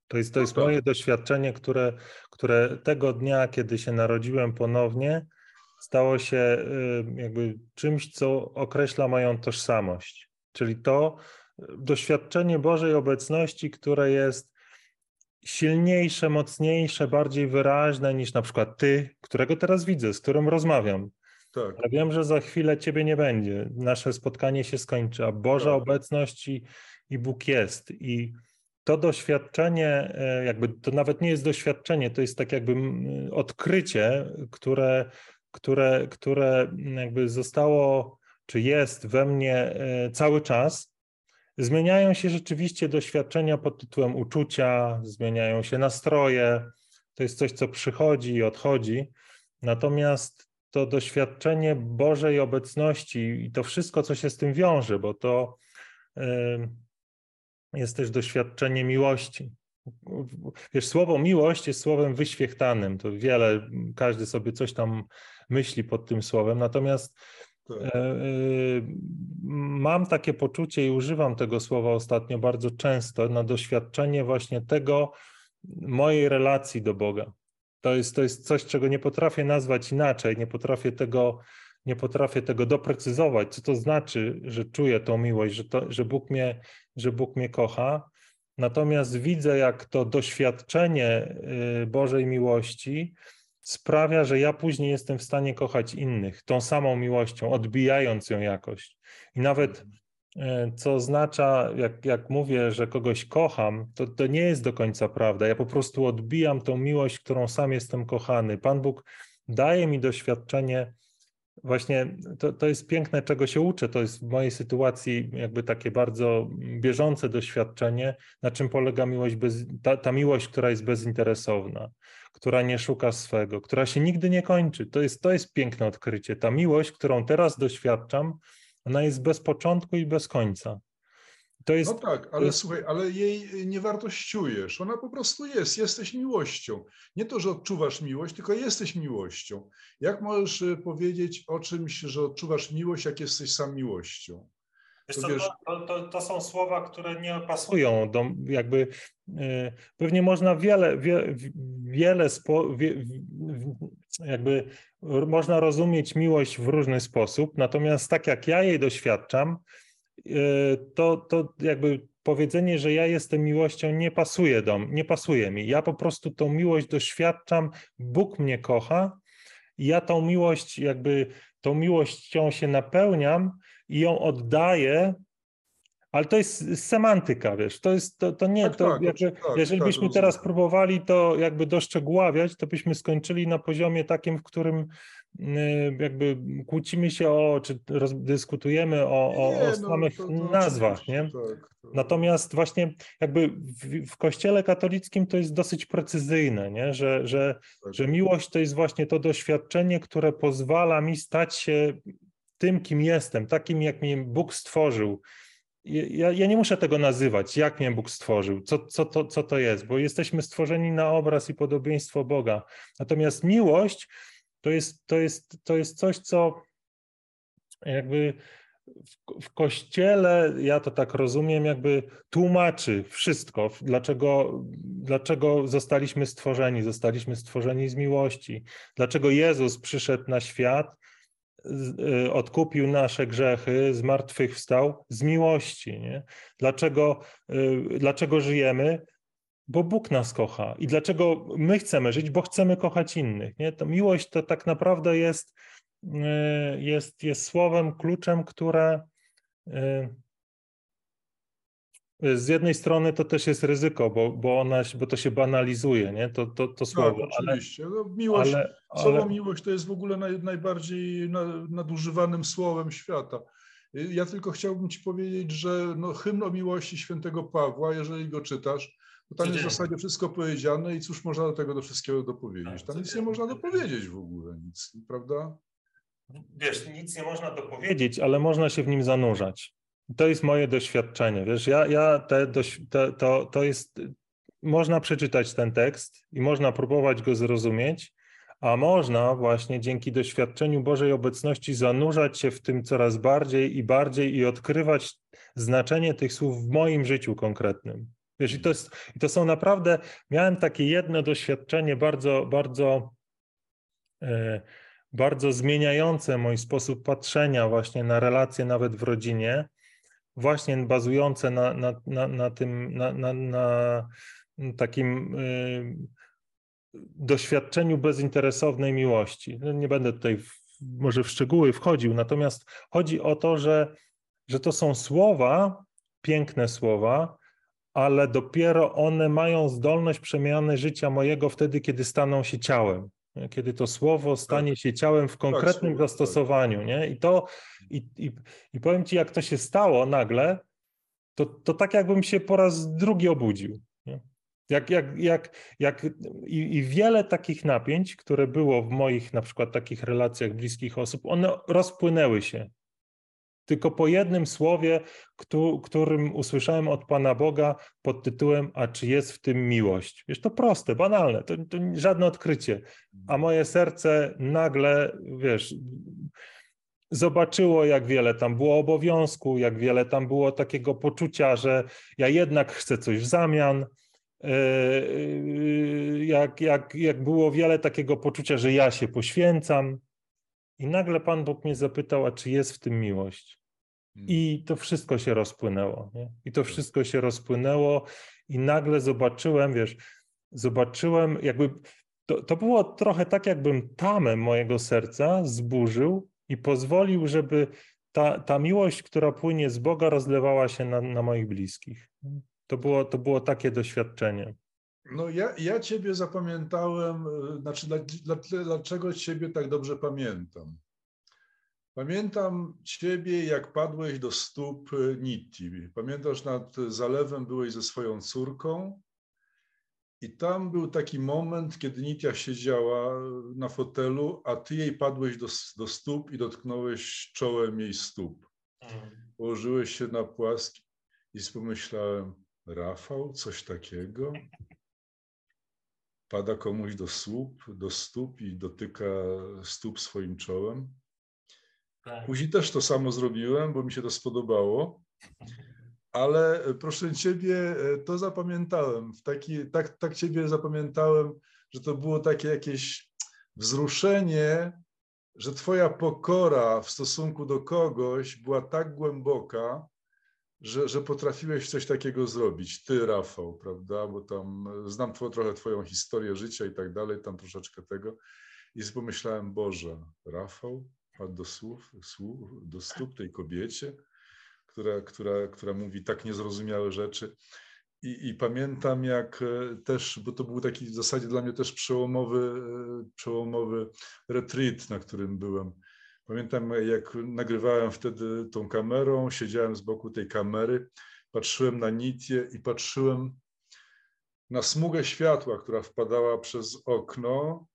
To jest, to No jest tak. moje doświadczenie, które, które tego dnia, kiedy się narodziłem ponownie, stało się y, jakby czymś, co określa moją tożsamość. Czyli to y, doświadczenie Bożej obecności, które jest silniejsze, mocniejsze, bardziej wyraźne niż na przykład ty, którego teraz widzę, z którym rozmawiam. Tak. Ja wiem, że za chwilę ciebie nie będzie. Nasze spotkanie się skończy, a Boża Tak. obecność i, i Bóg jest. I to doświadczenie, e, jakby to nawet nie jest doświadczenie, to jest tak jakby odkrycie, które, które, które jakby zostało, czy jest we mnie e, cały czas. Zmieniają się rzeczywiście doświadczenia pod tytułem uczucia, zmieniają się nastroje. To jest coś, co przychodzi i odchodzi. Natomiast to doświadczenie Bożej obecności i to wszystko, co się z tym wiąże, bo to jest też doświadczenie miłości. Wiesz, słowo miłość jest słowem wyświechtanym. To wiele, każdy sobie coś tam myśli pod tym słowem. Natomiast tak. e, e, mam takie poczucie i używam tego słowa ostatnio bardzo często na doświadczenie właśnie tego mojej relacji do Boga. To jest, to jest coś, czego nie potrafię nazwać inaczej, nie potrafię tego, nie potrafię tego doprecyzować, co to znaczy, że czuję tą miłość, że, to, że, Bóg mnie, że Bóg mnie kocha. Natomiast widzę, jak to doświadczenie y, Bożej miłości sprawia, że ja później jestem w stanie kochać innych tą samą miłością, odbijając ją jakoś. I nawet co oznacza, jak, jak mówię, że kogoś kocham, to, to nie jest do końca prawda. Ja po prostu odbijam tą miłość, którą sam jestem kochany. Pan Bóg daje mi doświadczenie, właśnie to, to jest piękne, czego się uczę. To jest w mojej sytuacji jakby takie bardzo bieżące doświadczenie, na czym polega miłość, bez, ta, ta miłość, która jest bezinteresowna która nie szuka swego, która się nigdy nie kończy. To jest, to jest piękne odkrycie. Ta miłość, którą teraz doświadczam, ona jest bez początku i bez końca. To jest, no tak, ale jest... słuchaj, ale jej nie wartościujesz. Ona po prostu jest, jesteś miłością. Nie to, że odczuwasz miłość, tylko jesteś miłością. Jak możesz y, powiedzieć o czymś, że odczuwasz miłość, jak jesteś sam miłością? Wiesz co, to, to, to, są słowa, które nie pasują do jakby e, pewnie można wiele, wie, wiele spo, wie, jakby można rozumieć miłość w różny sposób, natomiast tak jak ja jej doświadczam, e, to, to jakby powiedzenie, że ja jestem miłością nie pasuje do nie pasuje mi. Ja po prostu tą miłość doświadczam, Bóg mnie kocha ja tą miłość jakby tą miłością się napełniam i ją oddaję, ale to jest semantyka, wiesz, to jest, to, to nie, tak, to tak, jakby, tak, jeżeli tak, byśmy teraz próbowali to jakby doszczegóławiać, to byśmy skończyli na poziomie takim, w którym y, jakby kłócimy się o, czy dyskutujemy o, o, Nie, o no, samych to- to nazwach, nie? Tak, to- Natomiast właśnie jakby w, w kościele katolickim to jest dosyć precyzyjne, nie? Że, że, tak. że miłość to jest właśnie to doświadczenie, które pozwala mi stać się tym, kim jestem, takim, jak mnie Bóg stworzył. Ja, ja nie muszę tego nazywać, jak mnie Bóg stworzył, co, co, to, co to jest, bo jesteśmy stworzeni na obraz i podobieństwo Boga. Natomiast miłość to jest, to jest, to jest coś, co jakby w, w kościele, ja to tak rozumiem, jakby tłumaczy wszystko, dlaczego, dlaczego zostaliśmy stworzeni. Zostaliśmy stworzeni z miłości, dlaczego Jezus przyszedł na świat, odkupił nasze grzechy, zmartwychwstał z miłości. Nie? Dlaczego, y, dlaczego żyjemy? Bo Bóg nas kocha. I dlaczego my chcemy żyć? Bo chcemy kochać innych. Nie? To miłość to tak naprawdę jest, y, jest, jest słowem, kluczem, które y, z jednej strony to też jest ryzyko, bo, bo, ona, bo to się banalizuje, nie? To, to, to Tak, słowo. ale, oczywiście. No, miłość, ale, Słowo ale, miłość to jest w ogóle naj, najbardziej na- nadużywanym słowem świata. Ja tylko chciałbym Ci powiedzieć, że no, hymn o miłości świętego Pawła, jeżeli go czytasz, to tam jest w zasadzie wszystko powiedziane i cóż można do tego do wszystkiego dopowiedzieć. Tak, Tam nic nie można dopowiedzieć w ogóle, nic, prawda? Wiesz, nic nie można dopowiedzieć, ale można się w nim zanurzać. To jest moje doświadczenie. Wiesz, ja, ja te, te, to, to jest. Można przeczytać ten tekst i można próbować go zrozumieć, a można właśnie dzięki doświadczeniu Bożej obecności zanurzać się w tym coraz bardziej i bardziej i odkrywać znaczenie tych słów w moim życiu konkretnym. Wiesz, i to, jest, i to są naprawdę, miałem takie jedno doświadczenie bardzo, bardzo, e, bardzo zmieniające mój sposób patrzenia właśnie na relacje nawet w rodzinie, właśnie bazujące na, na, na, na tym, na, na, na takim y, doświadczeniu bezinteresownej miłości. No, nie będę tutaj w, może w szczegóły wchodził, natomiast chodzi o to, że, że to są słowa, piękne słowa, ale dopiero one mają zdolność przemiany życia mojego wtedy, kiedy staną się ciałem. Kiedy to słowo stanie tak. się ciałem w konkretnym tak, zastosowaniu. Nie? I to, i, i, i powiem ci, jak to się stało nagle, to, to tak jakbym się po raz drugi obudził. Nie? Jak, jak, jak, jak, i, I wiele takich napięć, które było w moich na przykład takich relacjach bliskich osób, one rozpłynęły się tylko po jednym słowie, którym usłyszałem od Pana Boga pod tytułem A czy jest w tym miłość? Wiesz, to proste, banalne, to, to żadne odkrycie. A moje serce nagle, wiesz, zobaczyło, jak wiele tam było obowiązku, jak wiele tam było takiego poczucia, że ja jednak chcę coś w zamian. E, e, jak, jak, jak było wiele takiego poczucia, że ja się poświęcam, i nagle Pan Bóg mnie zapytał, a czy jest w tym miłość? Hmm. I to wszystko się rozpłynęło. Nie? I to tak. wszystko się rozpłynęło, i nagle zobaczyłem, wiesz, zobaczyłem, jakby to, to było trochę tak, jakbym tamę mojego serca zburzył i pozwolił, żeby ta, ta miłość, która płynie z Boga, rozlewała się na, na moich bliskich. To było, to było takie doświadczenie. No ja, ja Ciebie zapamiętałem, e, znaczy dla, dla, dlaczego Ciebie tak dobrze pamiętam? Pamiętam Ciebie, jak padłeś do stóp e, Nitti. Pamiętasz, nad zalewem byłeś ze swoją córką i tam był taki moment, kiedy Nitia siedziała na fotelu, a Ty jej padłeś do, do stóp i dotknąłeś czołem jej stóp. Mhm. Położyłeś się na płaski i pomyślałem, Rafał, coś takiego? Pada komuś do stóp, do stóp i dotyka stóp swoim czołem. Tak. Później też to samo zrobiłem, bo mi się to spodobało, ale e, proszę Ciebie, e, to zapamiętałem. W taki, tak, tak Ciebie zapamiętałem, że to było takie jakieś wzruszenie, że Twoja pokora w stosunku do kogoś była tak głęboka, że, że potrafiłeś coś takiego zrobić, ty Rafał, prawda, bo tam znam trochę twoją historię życia i tak dalej, tam troszeczkę tego. I pomyślałem, Boże, Rafał padł do słów, słów do stóp tej kobiecie, która, która, która mówi tak niezrozumiałe rzeczy. I, I, pamiętam, jak e, też, bo to był taki w zasadzie dla mnie też przełomowy, e, przełomowy retreat, na którym byłem Pamiętam, jak nagrywałem wtedy tą kamerą, siedziałem z boku tej kamery, patrzyłem na Nitię i patrzyłem na smugę światła, która wpadała przez okno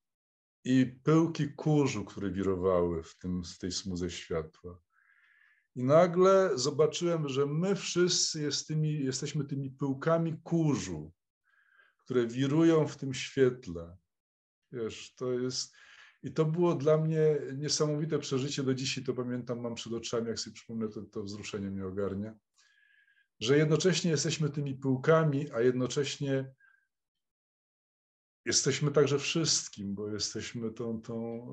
i pyłki kurzu, które wirowały w, tym, w tej smudze światła. I nagle zobaczyłem, że my wszyscy jest tymi, jesteśmy tymi pyłkami kurzu, które wirują w tym świetle. Wiesz, to jest i to było dla mnie niesamowite przeżycie. Do dzisiaj to pamiętam, mam przed oczami, jak sobie przypomnę, to, to wzruszenie mnie ogarnia. Że jednocześnie jesteśmy tymi pyłkami, a jednocześnie jesteśmy także wszystkim, bo jesteśmy tą, tą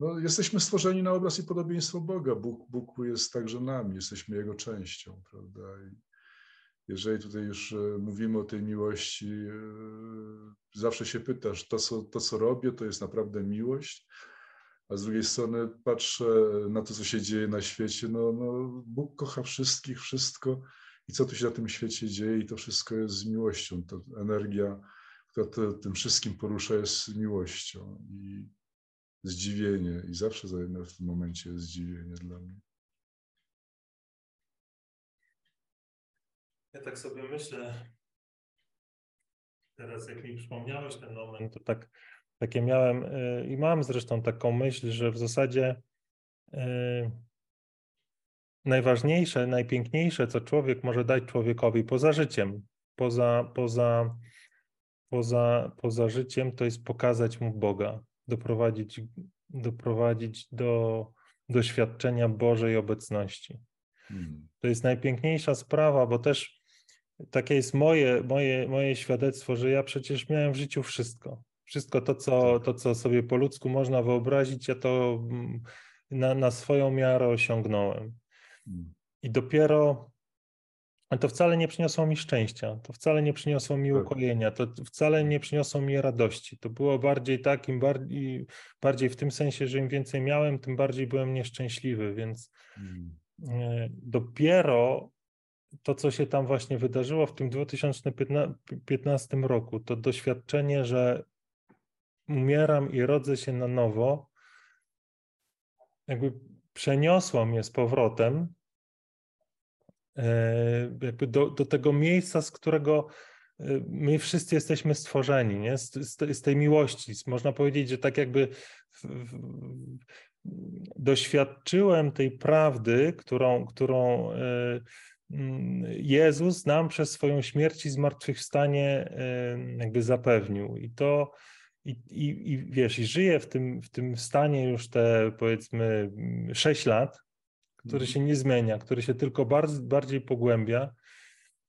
no, jesteśmy stworzeni na obraz i podobieństwo Boga. Bóg, Bóg jest także nami, jesteśmy Jego częścią, prawda? I jeżeli tutaj już e, mówimy o tej miłości, e, zawsze się pytasz, to co, to co robię, to jest naprawdę miłość, a z drugiej strony patrzę na to, co się dzieje na świecie, no, no Bóg kocha wszystkich, wszystko. I co tu się na tym świecie dzieje? I to wszystko jest z miłością. To energia, która to, tym wszystkim porusza jest miłością. I zdziwienie. I zawsze w tym momencie jest zdziwienie dla mnie. Ja tak sobie myślę, teraz jak mi przypomniałeś ten moment, to tak, takie miałem y, i mam zresztą taką myśl, że w zasadzie y, najważniejsze, najpiękniejsze, co człowiek może dać człowiekowi poza życiem, poza, poza, poza, poza życiem, to jest pokazać mu Boga, doprowadzić, doprowadzić do doświadczenia Bożej obecności. Hmm. To jest najpiękniejsza sprawa, bo też takie jest moje, moje, moje świadectwo, że ja przecież miałem w życiu wszystko. Wszystko to co, tak. to, co sobie po ludzku można wyobrazić, ja to mm, na, na swoją miarę osiągnąłem. Mm. I dopiero to wcale nie przyniosło mi szczęścia, to wcale nie przyniosło mi tak. ukojenia, to wcale nie przyniosło mi radości. To było bardziej tak, im bardziej, bardziej w tym sensie, że im więcej miałem, tym bardziej byłem nieszczęśliwy, więc hmm. E, dopiero to, co się tam właśnie wydarzyło w tym 2015 roku, to doświadczenie, że umieram i rodzę się na nowo, jakby przeniosło mnie z powrotem e, jakby do, do tego miejsca, z którego e, my wszyscy jesteśmy stworzeni, nie? Z, z, z tej miłości. Można powiedzieć, że tak jakby w, w, doświadczyłem tej prawdy, którą, którą e, Jezus nam przez swoją śmierć i zmartwychwstanie jakby zapewnił. I to i, i, i wiesz, i żyję w tym, w tym stanie już te powiedzmy 6 lat, który mhm. się nie zmienia, który się tylko bardziej, bardziej pogłębia.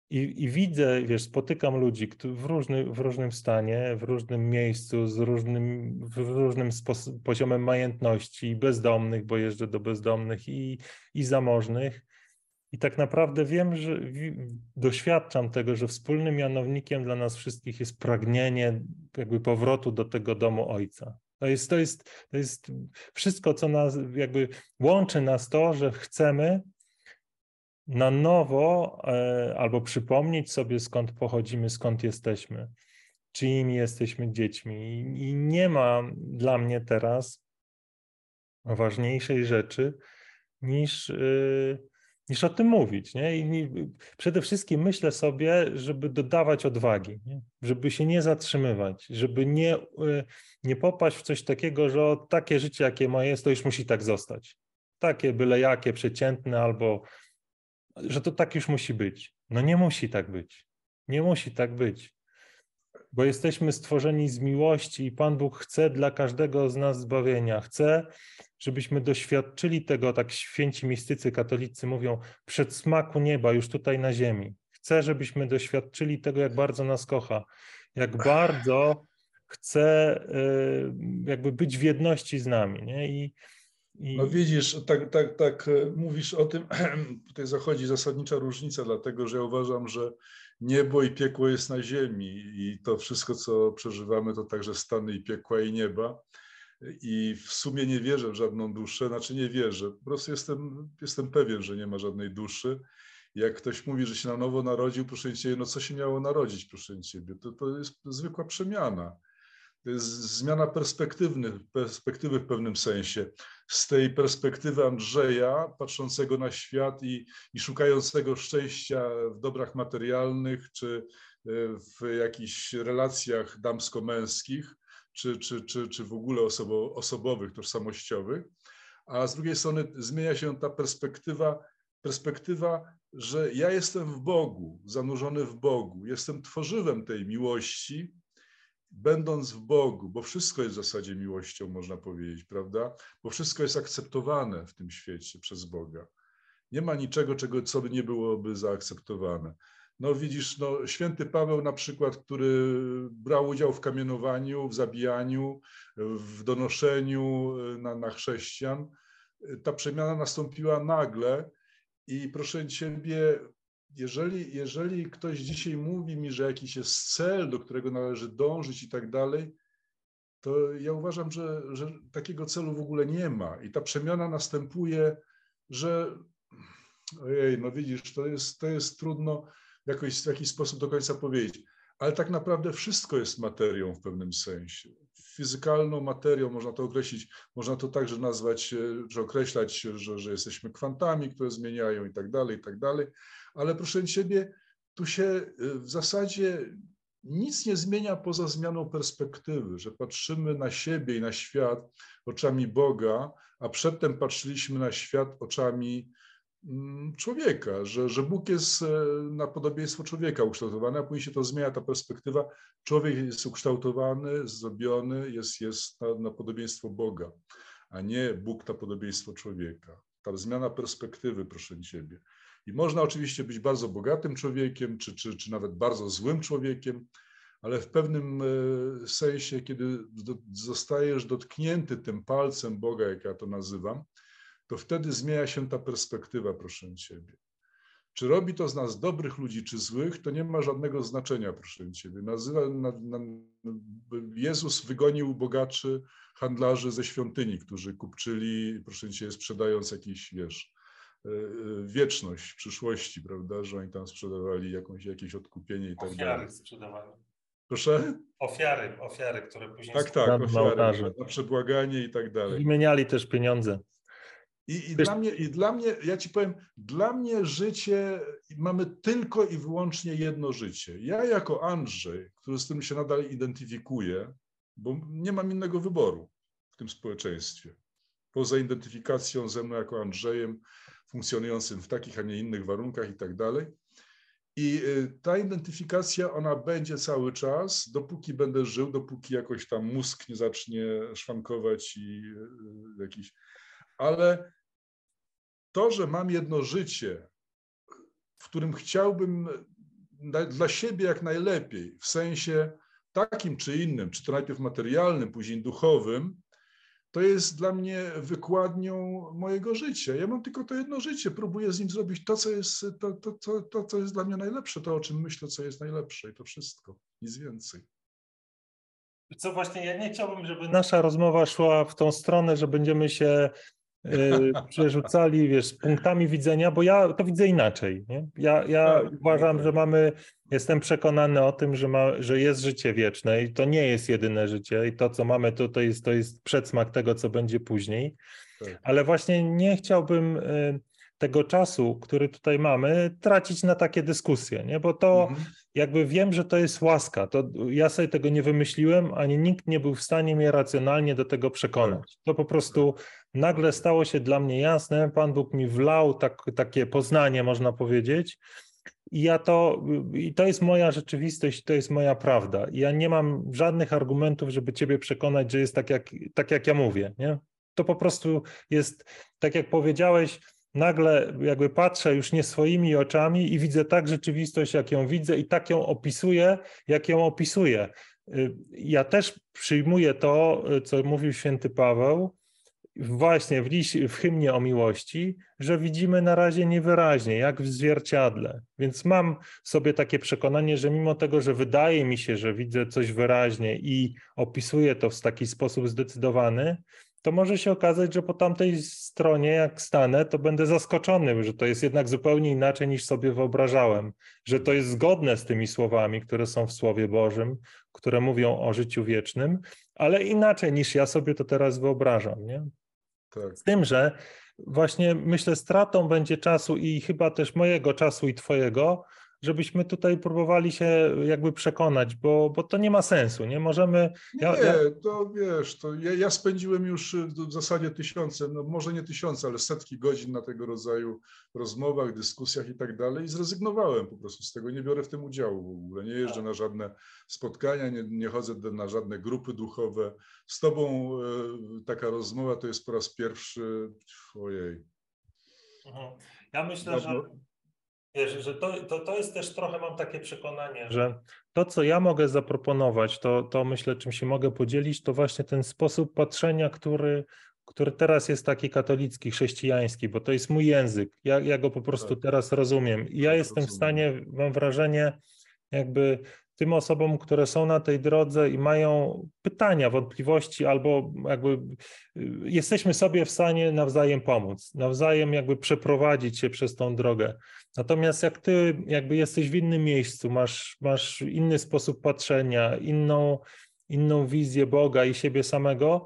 I, I, widzę, wiesz, spotykam ludzi w, różny, w różnym stanie, w różnym miejscu, z różnym, w różnym poziomem majętności, bezdomnych, bo jeżdżę do bezdomnych i, i zamożnych. I tak naprawdę wiem, że doświadczam tego, że wspólnym mianownikiem dla nas wszystkich jest pragnienie jakby powrotu do tego domu Ojca. To jest, to jest, to jest wszystko, co nas jakby łączy nas to, że chcemy na nowo e, albo przypomnieć sobie, skąd pochodzimy, skąd jesteśmy, czyimi jesteśmy dziećmi. I, i nie ma dla mnie teraz ważniejszej rzeczy niż. Niż o tym mówić. Nie? I przede wszystkim myślę sobie, żeby dodawać odwagi, nie? żeby się nie zatrzymywać, żeby nie, e, nie popaść w coś takiego, że o, takie życie, jakie ma jest, to już musi tak zostać. Takie byle jakie, przeciętne, albo że to tak już musi być. No nie musi tak być. Nie musi tak być. Bo jesteśmy stworzeni z miłości i Pan Bóg chce dla każdego z nas zbawienia. Chce, żebyśmy doświadczyli tego, tak święci mistycy katolicy mówią, przedsmaku nieba już tutaj na ziemi. Chcę, żebyśmy doświadczyli tego, jak bardzo nas kocha, jak bardzo chce y, jakby być w jedności z nami. Nie? I, i... No widzisz, tak, tak, tak e, mówisz o tym, tutaj zachodzi zasadnicza różnica, dlatego że ja uważam, że niebo i piekło jest na ziemi i to wszystko, co przeżywamy, to także stany i piekła i nieba i w sumie nie wierzę w żadną duszę, znaczy nie wierzę, po prostu jestem, jestem pewien, że nie ma żadnej duszy. Jak ktoś mówi, że się na nowo narodził, proszę Ciebie, no co się miało narodzić, proszę Ciebie, to, to jest zwykła przemiana. Zmiana perspektywy w pewnym sensie. Z tej perspektywy Andrzeja, patrzącego na świat i, i szukającego szczęścia w dobrach materialnych, czy e, w jakichś relacjach damsko-męskich, czy, czy, czy, czy w ogóle osobo, osobowych, tożsamościowych, a z drugiej strony zmienia się ta perspektywa, perspektywa, że ja jestem w Bogu, zanurzony w Bogu, jestem tworzywem tej miłości, będąc w Bogu, bo wszystko jest w zasadzie miłością, można powiedzieć, prawda? Bo wszystko jest akceptowane w tym świecie przez Boga. Nie ma niczego, czego, co by nie byłoby zaakceptowane. No widzisz, no, święty Paweł na przykład, który brał udział w kamienowaniu, w zabijaniu, w donoszeniu e, na, na chrześcijan, e, ta przemiana nastąpiła nagle i proszę Ciebie, jeżeli, jeżeli ktoś dzisiaj mówi mi, że jakiś jest cel, do którego należy dążyć i tak dalej, to ja uważam, że, że takiego celu w ogóle nie ma. I ta przemiana następuje, że ojej, no widzisz, to jest, to jest trudno jakoś w jakiś sposób do końca powiedzieć. Ale tak naprawdę wszystko jest materią w pewnym sensie. Fizykalną materią można to określić, można to także nazwać, że określać, że, że jesteśmy kwantami, które zmieniają i tak dalej, i tak dalej. Ale proszę Ciebie, tu się y, w zasadzie nic nie zmienia poza zmianą perspektywy, że patrzymy na siebie i na świat oczami Boga, a przedtem patrzyliśmy na świat oczami Mm, człowieka, że, że Bóg jest e, na podobieństwo człowieka ukształtowany, a później się to zmienia, ta perspektywa. Człowiek jest ukształtowany, zrobiony, jest, jest na, na podobieństwo Boga, a nie Bóg na podobieństwo człowieka. Ta zmiana perspektywy, proszę Ciebie. I można oczywiście być bardzo bogatym człowiekiem, czy, czy, czy nawet bardzo złym człowiekiem, ale w pewnym e, sensie, kiedy zostajesz dotknięty tym palcem Boga, jak ja to nazywam, to wtedy zmienia się ta perspektywa, proszę Ciebie. Czy robi to z nas dobrych ludzi, czy złych, to nie ma żadnego znaczenia, proszę Ciebie. Nazywa, na, na, Jezus wygonił bogaczy handlarzy ze świątyni, którzy kupczyli, proszę Ciebie, sprzedając jakiś, wiesz, wieczność przyszłości, prawda, że oni tam sprzedawali jakąś, jakieś odkupienie i tak dalej. sprzedawali. Proszę? Ofiary, ofiary, które później... Tak, tak, ofiary, na przebłaganie i tak dalej. Wymieniali też pieniądze. I, i dla mnie, I dla mnie, ja ci powiem, dla mnie życie, mamy tylko i wyłącznie jedno życie. Ja jako Andrzej, który z tym się nadal identyfikuje, bo nie mam innego wyboru w tym społeczeństwie, poza identyfikacją ze mną jako Andrzejem, funkcjonującym w takich, a nie innych warunkach i tak dalej. I y, ta identyfikacja, ona będzie cały czas, dopóki będę żył, dopóki jakoś tam mózg nie zacznie szwankować i y, jakiś ale to, że mam jedno życie, w którym chciałbym dla siebie jak najlepiej, w sensie takim czy innym, czy to najpierw materialnym, później duchowym, to jest dla mnie wykładnią mojego życia. Ja mam tylko to jedno życie, próbuję z nim zrobić to, co jest, to, to, to, to, co jest dla mnie najlepsze, to, o czym myślę, co jest najlepsze i to wszystko, nic więcej. Co właśnie, ja nie chciałbym, żeby nasza rozmowa szła w tą stronę, że będziemy się przerzucali, wiesz, punktami widzenia, bo ja to widzę inaczej. Nie? Ja, ja tak, uważam, tak. że mamy, jestem przekonany o tym, że, ma, że jest życie wieczne i to nie jest jedyne życie i to, co mamy, to, to, jest, to jest przedsmak tego, co będzie później. Tak. Ale właśnie nie chciałbym y, tego czasu, który tutaj mamy, tracić na takie dyskusje, nie? bo to mhm. jakby wiem, że to jest łaska. To ja sobie tego nie wymyśliłem, ani nikt nie był w stanie mnie racjonalnie do tego przekonać. To po prostu nagle stało się dla mnie jasne, Pan Bóg mi wlał tak, takie poznanie, można powiedzieć. I ja to, i to jest moja rzeczywistość, to jest moja prawda. Ja nie mam żadnych argumentów, żeby Ciebie przekonać, że jest tak, jak, tak jak ja mówię. Nie? To po prostu jest, tak jak powiedziałeś, nagle jakby patrzę już nie swoimi oczami i widzę tak rzeczywistość, jak ją widzę i tak ją opisuję, jak ją opisuję. Y, ja też przyjmuję to, co mówił święty Paweł, właśnie w, liś, w hymnie o miłości, że widzimy na razie niewyraźnie, jak w zwierciadle. Więc mam sobie takie przekonanie, że mimo tego, że wydaje mi się, że widzę coś wyraźnie i opisuję to w taki sposób zdecydowany, to może się okazać, że po tamtej stronie, jak stanę, to będę zaskoczony, że to jest jednak zupełnie inaczej niż sobie wyobrażałem, że to jest zgodne z tymi słowami, które są w Słowie Bożym, które mówią o życiu wiecznym, ale inaczej niż ja sobie to teraz wyobrażam. Nie? Tak. Z tym, że właśnie myślę, stratą będzie czasu i chyba też mojego czasu i Twojego, żebyśmy tutaj próbowali się jakby przekonać, bo, bo to nie ma sensu, nie możemy... Ja, nie, ja... to wiesz, to ja, ja, spędziłem już w zasadzie tysiące, no może nie tysiące, ale setki godzin na tego rodzaju rozmowach, dyskusjach i tak dalej i zrezygnowałem po prostu z tego, nie biorę w tym udziału w ogóle, nie jeżdżę na żadne spotkania, nie, nie chodzę na żadne grupy duchowe. Z tobą e, taka rozmowa to jest po raz pierwszy, ojej. Mhm. Ja myślę, że Wiesz, że to, to, to jest też trochę, mam takie przekonanie, że to, co ja mogę zaproponować, to, to myślę, czym się mogę podzielić, to właśnie ten sposób patrzenia, który, który teraz jest taki katolicki, chrześcijański, bo to jest mój język. Ja, ja go po prostu tak. teraz rozumiem. I ja jestem w stanie, mam wrażenie, jakby tym osobom, które są na tej drodze i mają pytania, wątpliwości, albo jakby y, jesteśmy sobie w stanie nawzajem pomóc, nawzajem jakby przeprowadzić się przez tą drogę. Natomiast jak ty jakby jesteś w innym miejscu, masz, masz inny sposób patrzenia, inną, inną wizję Boga i siebie samego,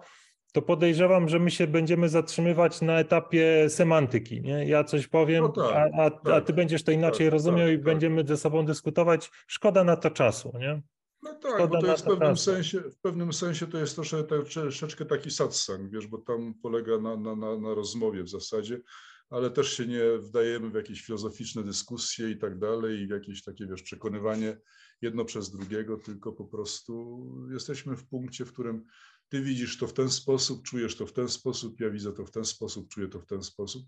to podejrzewam, że my się będziemy zatrzymywać na etapie semantyki. Nie? Ja coś powiem, no tak, a, a, tak, a, ty będziesz to inaczej tak, rozumiał i tak, tak. będziemy ze sobą dyskutować. Szkoda na to czasu. Nie? No tak, Szkoda bo to jest w pewnym, sensie, w pewnym sensie to jest trosze, troszeczkę taki satsang, wiesz, bo tam polega na, na, na, na rozmowie w zasadzie ale też się nie wdajemy w jakieś filozoficzne dyskusje i tak dalej, i w jakieś takie, wiesz, przekonywanie jedno przez drugiego, tylko po prostu jesteśmy w punkcie, w którym ty widzisz to w ten sposób, czujesz to w ten sposób, ja widzę to w ten sposób, czuję to w ten sposób.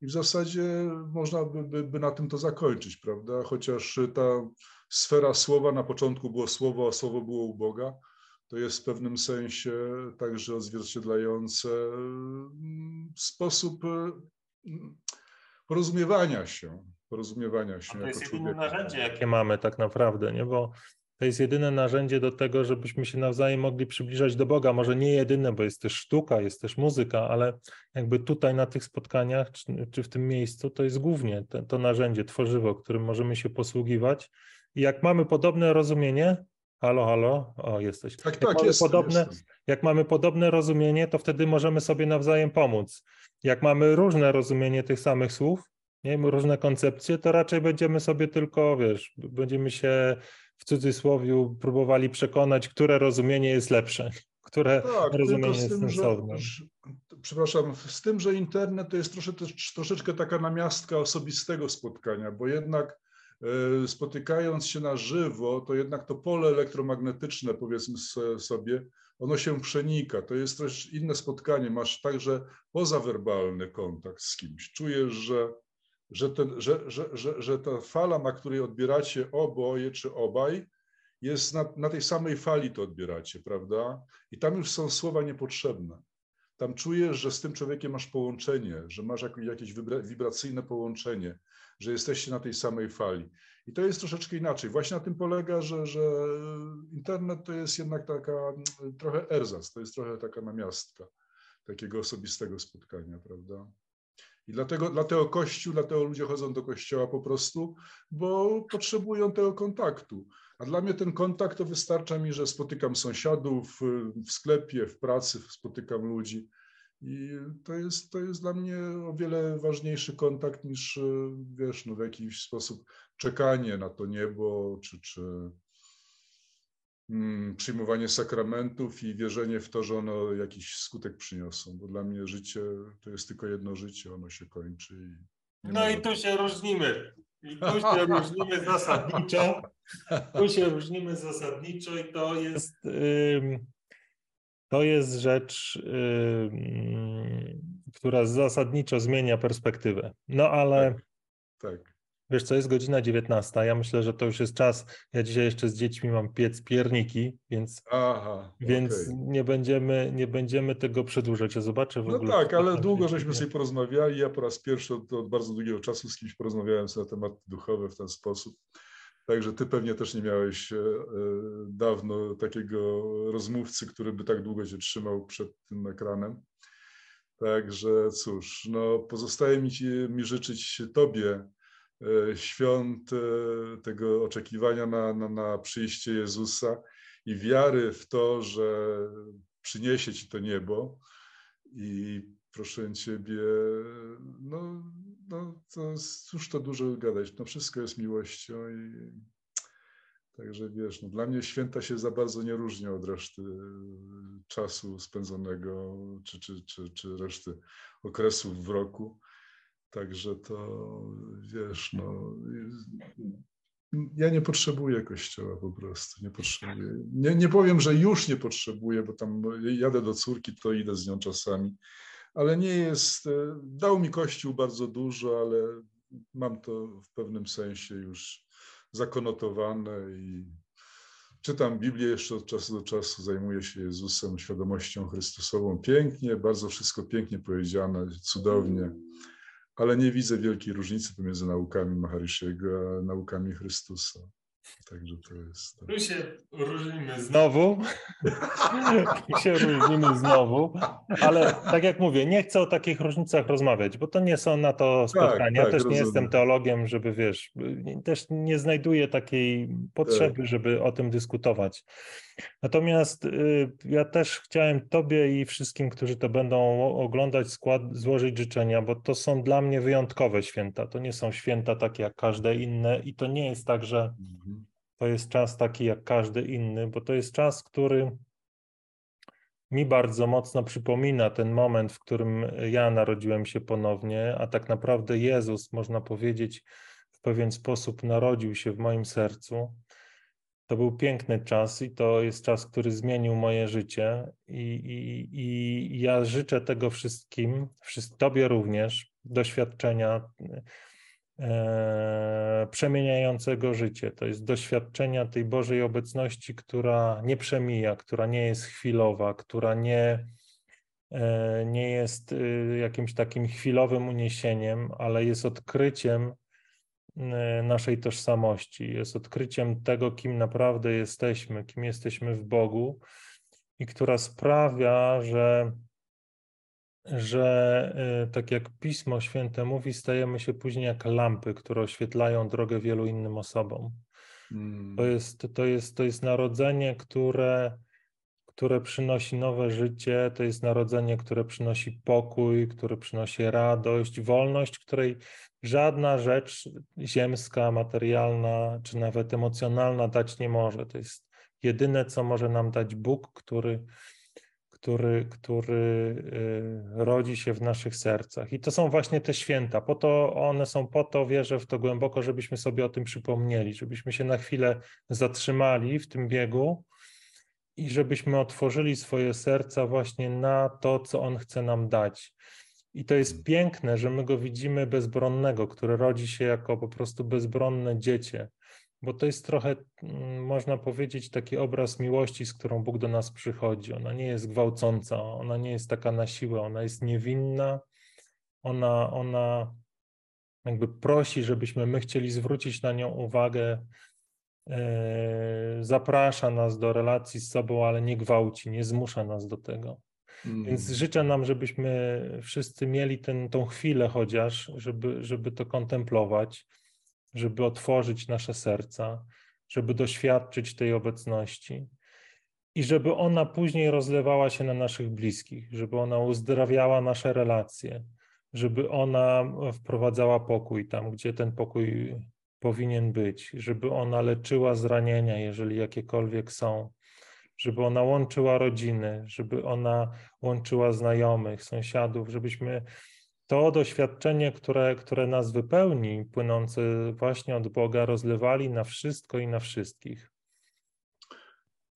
i w zasadzie można by, by, by na tym to zakończyć, prawda? Chociaż ta sfera słowa, na początku było słowo, a słowo było u Boga, to jest w pewnym sensie także odzwierciedlające mm, sposób porozumiewania się, porozumiewania się. to jest jedyne narzędzie, jakie mamy tak naprawdę, nie? bo to jest jedyne narzędzie do tego, żebyśmy się nawzajem mogli przybliżać do Boga. Może nie jedyne, bo jest też sztuka, jest też muzyka, ale jakby tutaj na tych spotkaniach, czy, czy w tym miejscu, to jest głównie to, to narzędzie, tworzywo, którym możemy się posługiwać. I jak mamy podobne rozumienie, halo, halo, o jesteś. Tak, jak tak, mamy jest, podobne, Jak mamy podobne rozumienie, to wtedy możemy sobie nawzajem pomóc. Jak mamy różne rozumienie tych samych słów, nie, różne koncepcje, to raczej będziemy sobie tylko, wiesz, będziemy się w cudzysłowie próbowali przekonać, które rozumienie jest lepsze, które tak, rozumienie jest sensowne. Że, przepraszam, z tym, że internet to jest troszeczkę, troszeczkę taka namiastka osobistego spotkania, bo jednak spotykając się na żywo, to jednak to pole elektromagnetyczne, powiedzmy sobie, ono się przenika. To jest też inne spotkanie. Masz także pozawerbalny kontakt z kimś. Czujesz, że że, ten, że, że, że, że ta fala, na której odbieracie oboje czy obaj, jest na, na tej samej fali to odbieracie, prawda? I tam już są słowa niepotrzebne. Tam czujesz, że z tym człowiekiem masz połączenie, że masz jakieś wibracyjne połączenie, że jesteście na tej samej fali. I to jest troszeczkę inaczej. Właśnie na tym polega, że, że internet to jest jednak taka trochę erzac, to jest trochę taka namiastka takiego osobistego spotkania, prawda? I dlatego, dlatego Kościół, dlatego ludzie chodzą do Kościoła po prostu, bo potrzebują tego kontaktu. A dla mnie ten kontakt to wystarcza mi, że spotykam sąsiadów w sklepie, w pracy, spotykam ludzi. I to jest, to jest dla mnie o wiele ważniejszy kontakt niż, wiesz, no w jakiś sposób czekanie na to niebo, czy, czy Mm, przyjmowanie sakramentów i wierzenie w to, że one jakiś skutek przyniosą, bo dla mnie życie to jest tylko jedno życie, ono się kończy. no i tu się różnimy. I tu się różnimy zasadniczo. Tu się różnimy zasadniczo i to jest, to jest rzecz, która zasadniczo zmienia perspektywę. No ale. tak. tak. Wiesz co, jest godzina 19. Ja myślę, że to już jest czas. Ja dzisiaj jeszcze z dziećmi mam piec pierniki, więc, Aha, więc okay. nie, będziemy, nie będziemy tego przedłużać. Ja zobaczę w no ogóle. No tak, ale długo żeśmy sobie porozmawiali. Ja po raz pierwszy od, od bardzo długiego czasu z kimś porozmawiałem na tematy duchowe w ten sposób. Także ty pewnie też nie miałeś e, e, dawno takiego rozmówcy, który by tak długo się trzymał przed tym ekranem. Także cóż, no pozostaje mi, mi życzyć Tobie E, świąt tego oczekiwania na, na, na przyjście Jezusa i wiary w to, że przyniesie ci to niebo. I proszę Ciebie, no, no to cóż to dużo gadać, no wszystko jest miłością i także wiesz, no dla mnie święta się za bardzo nie różnią od reszty czasu spędzonego, czy, czy, czy, czy reszty okresów w roku. Także to wiesz, no. Ja nie potrzebuję kościoła po prostu, nie potrzebuję. Nie, nie powiem, że już nie potrzebuję, bo tam jadę do córki, to idę z nią czasami, ale nie jest. E, dał mi kościół bardzo dużo, ale mam to w pewnym sensie już zakonotowane i czytam Biblię jeszcze od czasu do czasu, zajmuję się Jezusem, świadomością Chrystusową. Pięknie, bardzo wszystko pięknie powiedziane, cudownie ale nie widzę wielkiej różnicy pomiędzy naukami Maharishiego a naukami Chrystusa. Także to jest. Tu się różnimy znowu. tu się różnimy znowu. Ale tak jak mówię, nie chcę o takich różnicach rozmawiać, bo to nie są na to tak, spotkania. Tak, też rozumiem. nie jestem teologiem, żeby wiesz, też nie znajduję takiej potrzeby, tak. żeby o tym dyskutować. Natomiast y, ja też chciałem Tobie i wszystkim, którzy to będą oglądać, skład, złożyć życzenia, bo to są dla mnie wyjątkowe święta. To nie są święta takie jak każde inne i to nie jest tak, że mhm. to jest czas taki jak każdy inny, bo to jest czas, który mi bardzo mocno przypomina ten moment, w którym ja narodziłem się ponownie, a tak naprawdę Jezus, można powiedzieć, w pewien sposób narodził się w moim sercu. To był piękny czas i to jest czas, który zmienił moje życie. I, i, i ja życzę tego wszystkim, Tobie również, doświadczenia e, przemieniającego życie. To jest doświadczenia tej Bożej obecności, która nie przemija, która nie jest chwilowa, która nie, e, nie jest y, jakimś takim chwilowym uniesieniem, ale jest odkryciem naszej tożsamości, jest odkryciem tego, kim naprawdę jesteśmy, kim jesteśmy w Bogu i która sprawia, że, że e, tak jak Pismo Święte mówi, stajemy się później jak lampy, które oświetlają drogę wielu innym osobom. Hmm. To, jest, to, jest, to jest narodzenie, które, które przynosi nowe życie, to jest narodzenie, które przynosi pokój, które przynosi radość, wolność, której żadna rzecz ziemska, materialna czy nawet emocjonalna dać nie może. To jest jedyne, co może nam dać Bóg, który, który, który y, rodzi się w naszych sercach. I to są właśnie te święta. Po to one są po to, wierzę w to głęboko, żebyśmy sobie o tym przypomnieli, żebyśmy się na chwilę zatrzymali w tym biegu i żebyśmy otworzyli swoje serca właśnie na to, co On chce nam dać. I to jest piękne, że my go widzimy bezbronnego, który rodzi się jako po prostu bezbronne dziecię, bo to jest trochę, mm, można powiedzieć, taki obraz miłości, z którą Bóg do nas przychodzi. Ona nie jest gwałcąca, ona nie jest taka na siłę, ona jest niewinna, ona, ona jakby prosi, żebyśmy my chcieli zwrócić na nią uwagę, zaprasza nas do relacji z sobą, ale nie gwałci, nie zmusza nas do tego. Więc mm. życzę nam, żebyśmy wszyscy mieli ten, tą chwilę chociaż, żeby, żeby to kontemplować, żeby otworzyć nasze serca, żeby doświadczyć tej obecności i żeby ona później rozlewała się na naszych bliskich, żeby ona uzdrawiała nasze relacje, żeby ona wprowadzała pokój tam, gdzie ten pokój powinien być, żeby ona leczyła zranienia, jeżeli jakiekolwiek są, żeby ona łączyła rodziny, żeby ona łączyła znajomych, sąsiadów, żebyśmy to doświadczenie, które, które nas wypełni, płynące właśnie od Boga, rozlewali na wszystko i na wszystkich.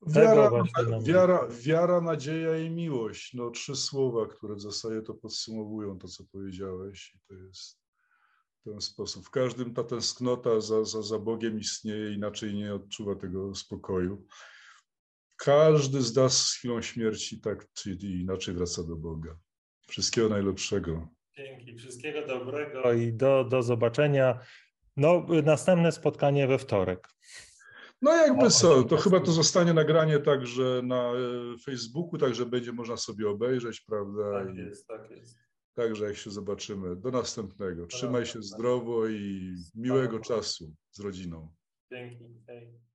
Wiara, wiara, wiara, nadzieja i miłość. No, trzy słowa, które w zasadzie to podsumowują to, co powiedziałeś. I to jest ten sposób. W każdym ta tęsknota za, za, za Bogiem istnieje, inaczej nie odczuwa tego spokoju każdy z nas z chwilą śmierci tak czy inaczej wraca do Boga. Wszystkiego najlepszego. Dzięki, wszystkiego dobrego i do, do zobaczenia. No, następne spotkanie we wtorek. No jakby co, to chyba to zostanie nagranie także na e, Facebooku, także będzie można sobie obejrzeć, prawda? Tak jest, tak jest. Także jak się zobaczymy. Do następnego. Trzymaj się zdrowo i miłego czasu z rodziną. Dzięki. Hej.